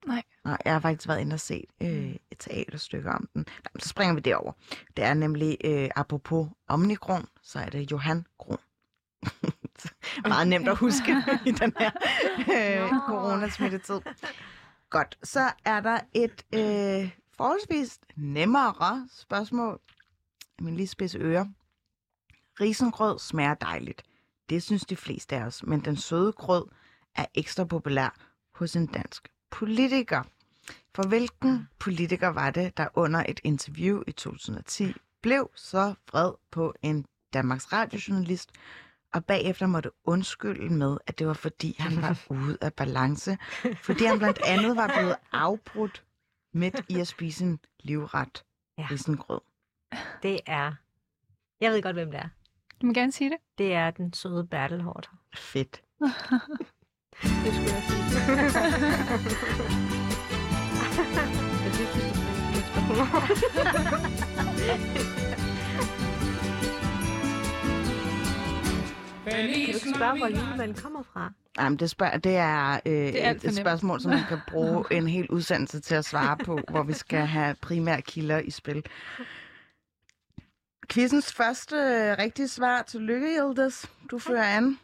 Nej. Nej, jeg har faktisk været inde og set øh, et teaterstykke om den. Nå, så springer vi derover. Det er nemlig, øh, apropos Omnikron, så er det Johan Kron. Meget nemt at huske i den her øh, coronasmittetid. Godt, så er der et øh, forholdsvis nemmere spørgsmål. Min lige spidse ører. Risengrød smager dejligt. Det synes de fleste af os, men den søde grød er ekstra populær hos en dansk politiker. For hvilken politiker var det, der under et interview i 2010 blev så vred på en Danmarks radiojournalist, og bagefter måtte undskylde med, at det var fordi, han var ude af balance, fordi han blandt andet var blevet afbrudt midt i at spise en livret Ja. risengrød. Det er... Jeg ved godt, hvem det er. Du må gerne sige det. Det er den søde Bertel. Fedt. Det skulle jeg sige. jeg synes, spørge, hvor julemanden kommer fra? Jamen, det, spørg- det er, øh, Det er et, spørgsmål, som man kan bruge en hel udsendelse til at svare på, hvor vi skal have primære kilder i spil. Quizens første øh, rigtige svar. Tillykke, Yildiz. Du fører an.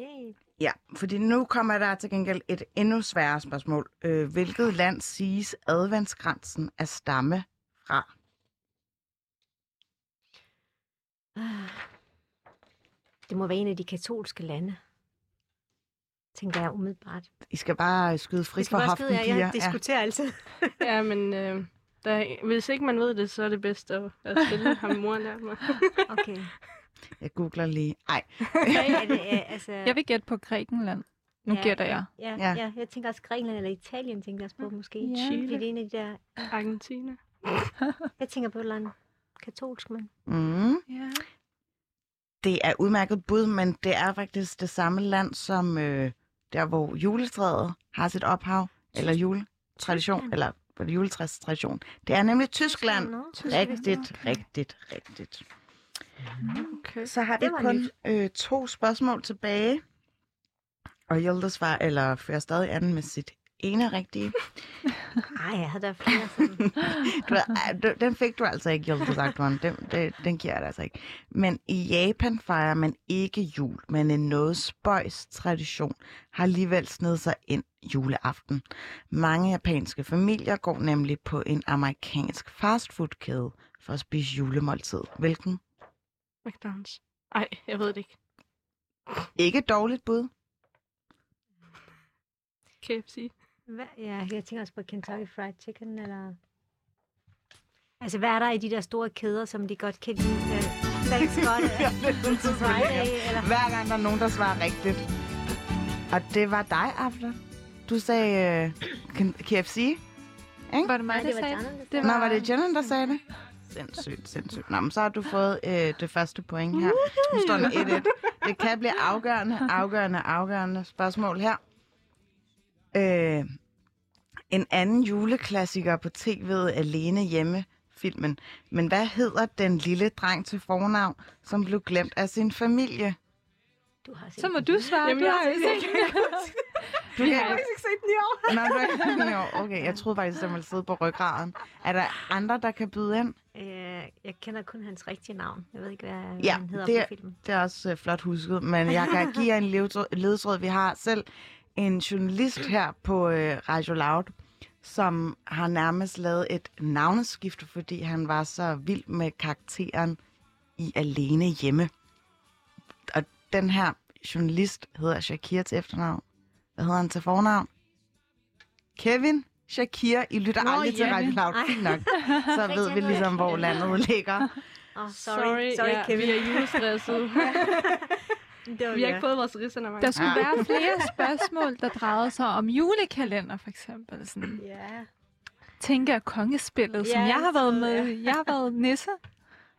Yay. Ja, fordi nu kommer der til gengæld et endnu sværere spørgsmål. Øh, hvilket land siges adventsgrænsen at stamme fra? Det må være en af de katolske lande. Tænker jeg umiddelbart. I skal bare skyde frit for bare hoften, skide, jeg, diskuterer altid. Ja, men øh, der, er- hvis ikke man ved det, så er det bedst at, at stille ham mor mig. Okay. Jeg googler lige. Ej, er det, altså, Jeg vil gætte på Grækenland. Nu ja, gætter jeg. Ja, Ja. ja. ja, jeg tænker også Grækenland eller Italien, tænker jeg også på måske. Ja. Fordi det er en af de der... Argentina. Jeg tænker på et eller andet katolsk, men... mm. Ja. Det er udmærket bud, men det er faktisk det samme land, som øh, der, hvor juletræet har sit ophav, eller juletradition, Tyskland. eller juletræstradition. Det er nemlig Tyskland. Nå, Rigtigt, rigtigt, rigtigt. Okay. Så har vi kun nyt. øh, to spørgsmål tilbage. Og Hjelte svar, eller fører stadig anden med sit ene rigtige. Ej, jeg havde da flere sådan. Du, ved, den fik du altså ikke, Hjelte sagt, den, den, den giver jeg dig altså ikke. Men i Japan fejrer man ikke jul, men en noget spøjs tradition har alligevel sned sig ind juleaften. Mange japanske familier går nemlig på en amerikansk fastfoodkæde for at spise julemåltid. Hvilken? McDonald's. Ej, jeg ved det ikke. Ikke et dårligt bud. KFC. Ja, jeg tænker også på Kentucky Fried Chicken, eller... Altså, hvad er der i de der store kæder, som de godt kan lide? Uh, thanks God, uh, Friday, eller... Hver gang der er nogen, der svarer rigtigt. Og det var dig, Afla. Du sagde øh, K- KFC. Var det mig, Nej, der det var sagde det? der Nå, var det Jenna, der sagde det? Sindssygt, sindssygt. Nå, men så har du fået øh, det første point her. Nu står den 1-1. Det kan blive afgørende, afgørende, afgørende spørgsmål her. Øh, en anden juleklassiker på tv'et, Alene Hjemme, filmen. Men hvad hedder den lille dreng til fornavn, som blev glemt af sin familie? Du har set Så må den. du svare. Jamen, du jeg har har ikke set den. Du faktisk ikke set den i år. Nå, du har ikke den i år. Okay, jeg troede faktisk, at den ville sidde på ryggraden. Er der andre, der kan byde ind? Øh, jeg kender kun hans rigtige navn. Jeg ved ikke, hvad Ja, han hedder det er- på filmen. Det er også øh, flot husket, men jeg kan give jer en ledtråd. Vi har selv en journalist her på øh, Radio Loud, som har nærmest lavet et navneskift, fordi han var så vild med karakteren i Alene Hjemme. Og den her journalist hedder Shakir til efternavn. Hvad hedder han til fornavn? Kevin Shakir. I lytter Nå, aldrig til ja. Radio Loud. Fint nok. Så ved vi ligesom, hvor landet ligger. Oh, Sorry, sorry sorry ja, Kevin. vi er julestresset. Det var vi har ikke fået vores ridser Der skulle Ja. være flere spørgsmål, der drejede sig om julekalender, for eksempel. Sådan, Ja. tænker kongespillet, som Ja, jeg har været med. Jeg har været nisse.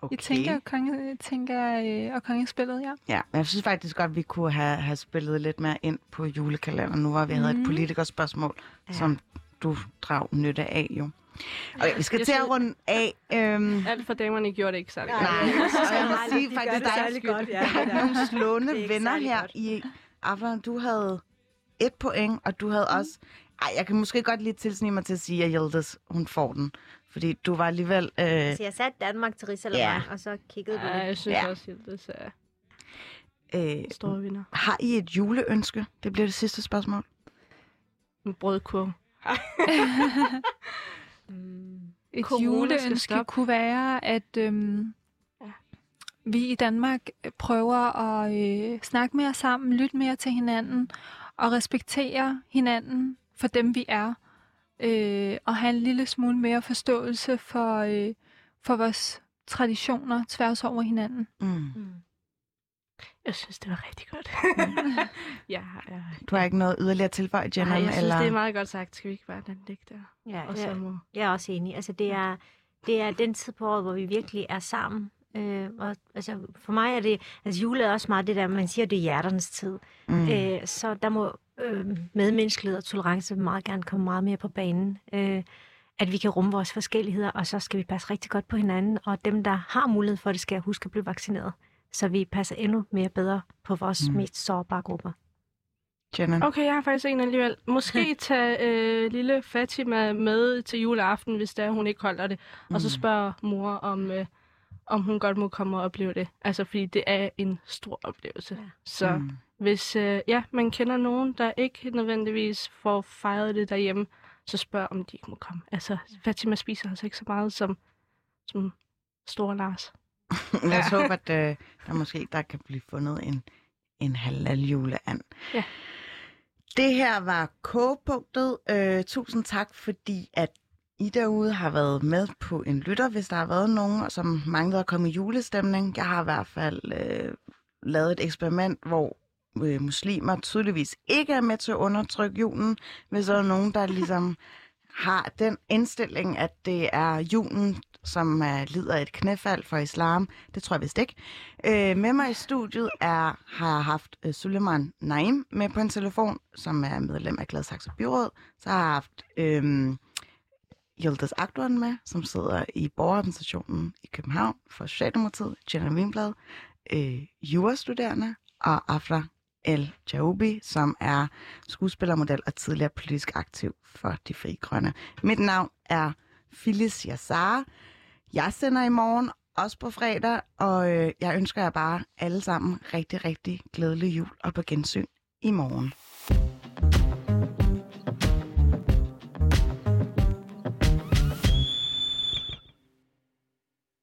Okay. I tænker, konge, tænker øh, og kongespillet, ja. Ja, men jeg synes faktisk godt, vi kunne have, have spillet lidt mere ind på julekalenderen nu, hvor vi havde et Mhm. politikerspørgsmål, ja. som du drag nytte af jo. Okay, vi skal Jeg til at runde af. Øhm, Alt for damerne gjorde det ikke særlig Nej, godt. og jeg må Nej, sige de faktisk, der er, godt, ja, der er nogle slående er venner her godt. i aften. Du havde et point, og du havde også... Ej, jeg kan måske godt lige tilsnige mig til at sige, at Hjeldes, hun får den. Fordi du var alligevel... Øh, Så jeg satte Danmark til Risalemang, Ja. og så kiggede du Ja, jeg synes Ja. også, det er øh, store vinder. har I et juleønske? Det bliver det sidste spørgsmål. En brødkurv. Mm. Et Corona juleønske kunne være, at øhm, Ja. vi i Danmark prøver at øh, snakke mere sammen, lytte mere til hinanden og respektere hinanden for dem, vi er. Øh, og have en lille smule mere forståelse for, øh, for vores traditioner tværs over hinanden. Mm. Mm. Jeg synes, det var rigtig godt. ja, ja. Du har ikke noget yderligere at tilføje, Jenna? Nej, jeg synes, eller? det er meget godt sagt. Skal vi ikke bare lade den ligge der? Ja, Og så ja, må... jeg er også enig. Altså, det er, det er den tid på året, hvor vi virkelig er sammen. Øh, og, altså, for mig er det... Altså, jule er også meget det der, man siger, det er hjerternes tid. Mm. Øh, så der må øh, medmenneskelighed og tolerance meget gerne komme meget mere på banen. Øh, at vi kan rumme vores forskelligheder, og så skal vi passe rigtig godt på hinanden. Og dem, der har mulighed for det, skal huske at blive vaccineret. Så vi passer endnu mere bedre på vores Mm. mm. mest sårbare grupper. Jenna? Okay, jeg har faktisk en alligevel. Måske tage øh, lille Fatima med til juleaften, hvis det er, hun ikke holder det. Og så Mm. spørger mor, om, øh, om hun godt må komme og opleve det. Altså, fordi det er en stor oplevelse. Ja. Så Mm. hvis øh, ja, man kender nogen, der ikke nødvendigvis får fejret det derhjemme, så spørg, om de ikke må komme. Altså, Fatima spiser altså ikke så meget som, som store Lars. Lad os håbe, at øh, der måske der kan blive fundet en, en halal juleand. Ja. Det her var kogepunktet. Øh, tusind tak, fordi at I derude har været med på en lytter, hvis der har været nogen, som manglede at komme i julestemning. Jeg har i hvert fald øh, lavet et eksperiment, hvor øh, muslimer tydeligvis ikke er med til at undertrykke julen, hvis der er nogen, der ligesom har den indstilling, at det er julen, som uh, lider af et knæfald for islam. Det tror jeg vist ikke. Uh, med mig i studiet er, har jeg haft uh, Suleiman Naim med på en telefon, som er medlem af Gladsaxe Byråd. Så har jeg haft uh, Yildiz Akdogan med, som sidder i borgerorganisationen i København for Socialdemokratiet, Jenna Wimblad, øh, jurastuderende, og Afra El Jaubi, som er skuespillermodel og tidligere politisk aktiv for De Frie Grønne. Mit navn er Phyllis Yassar. Jeg sender i morgen, også på fredag, og øh, jeg ønsker jer bare alle sammen rigtig, rigtig glædelig jul og på gensyn i morgen.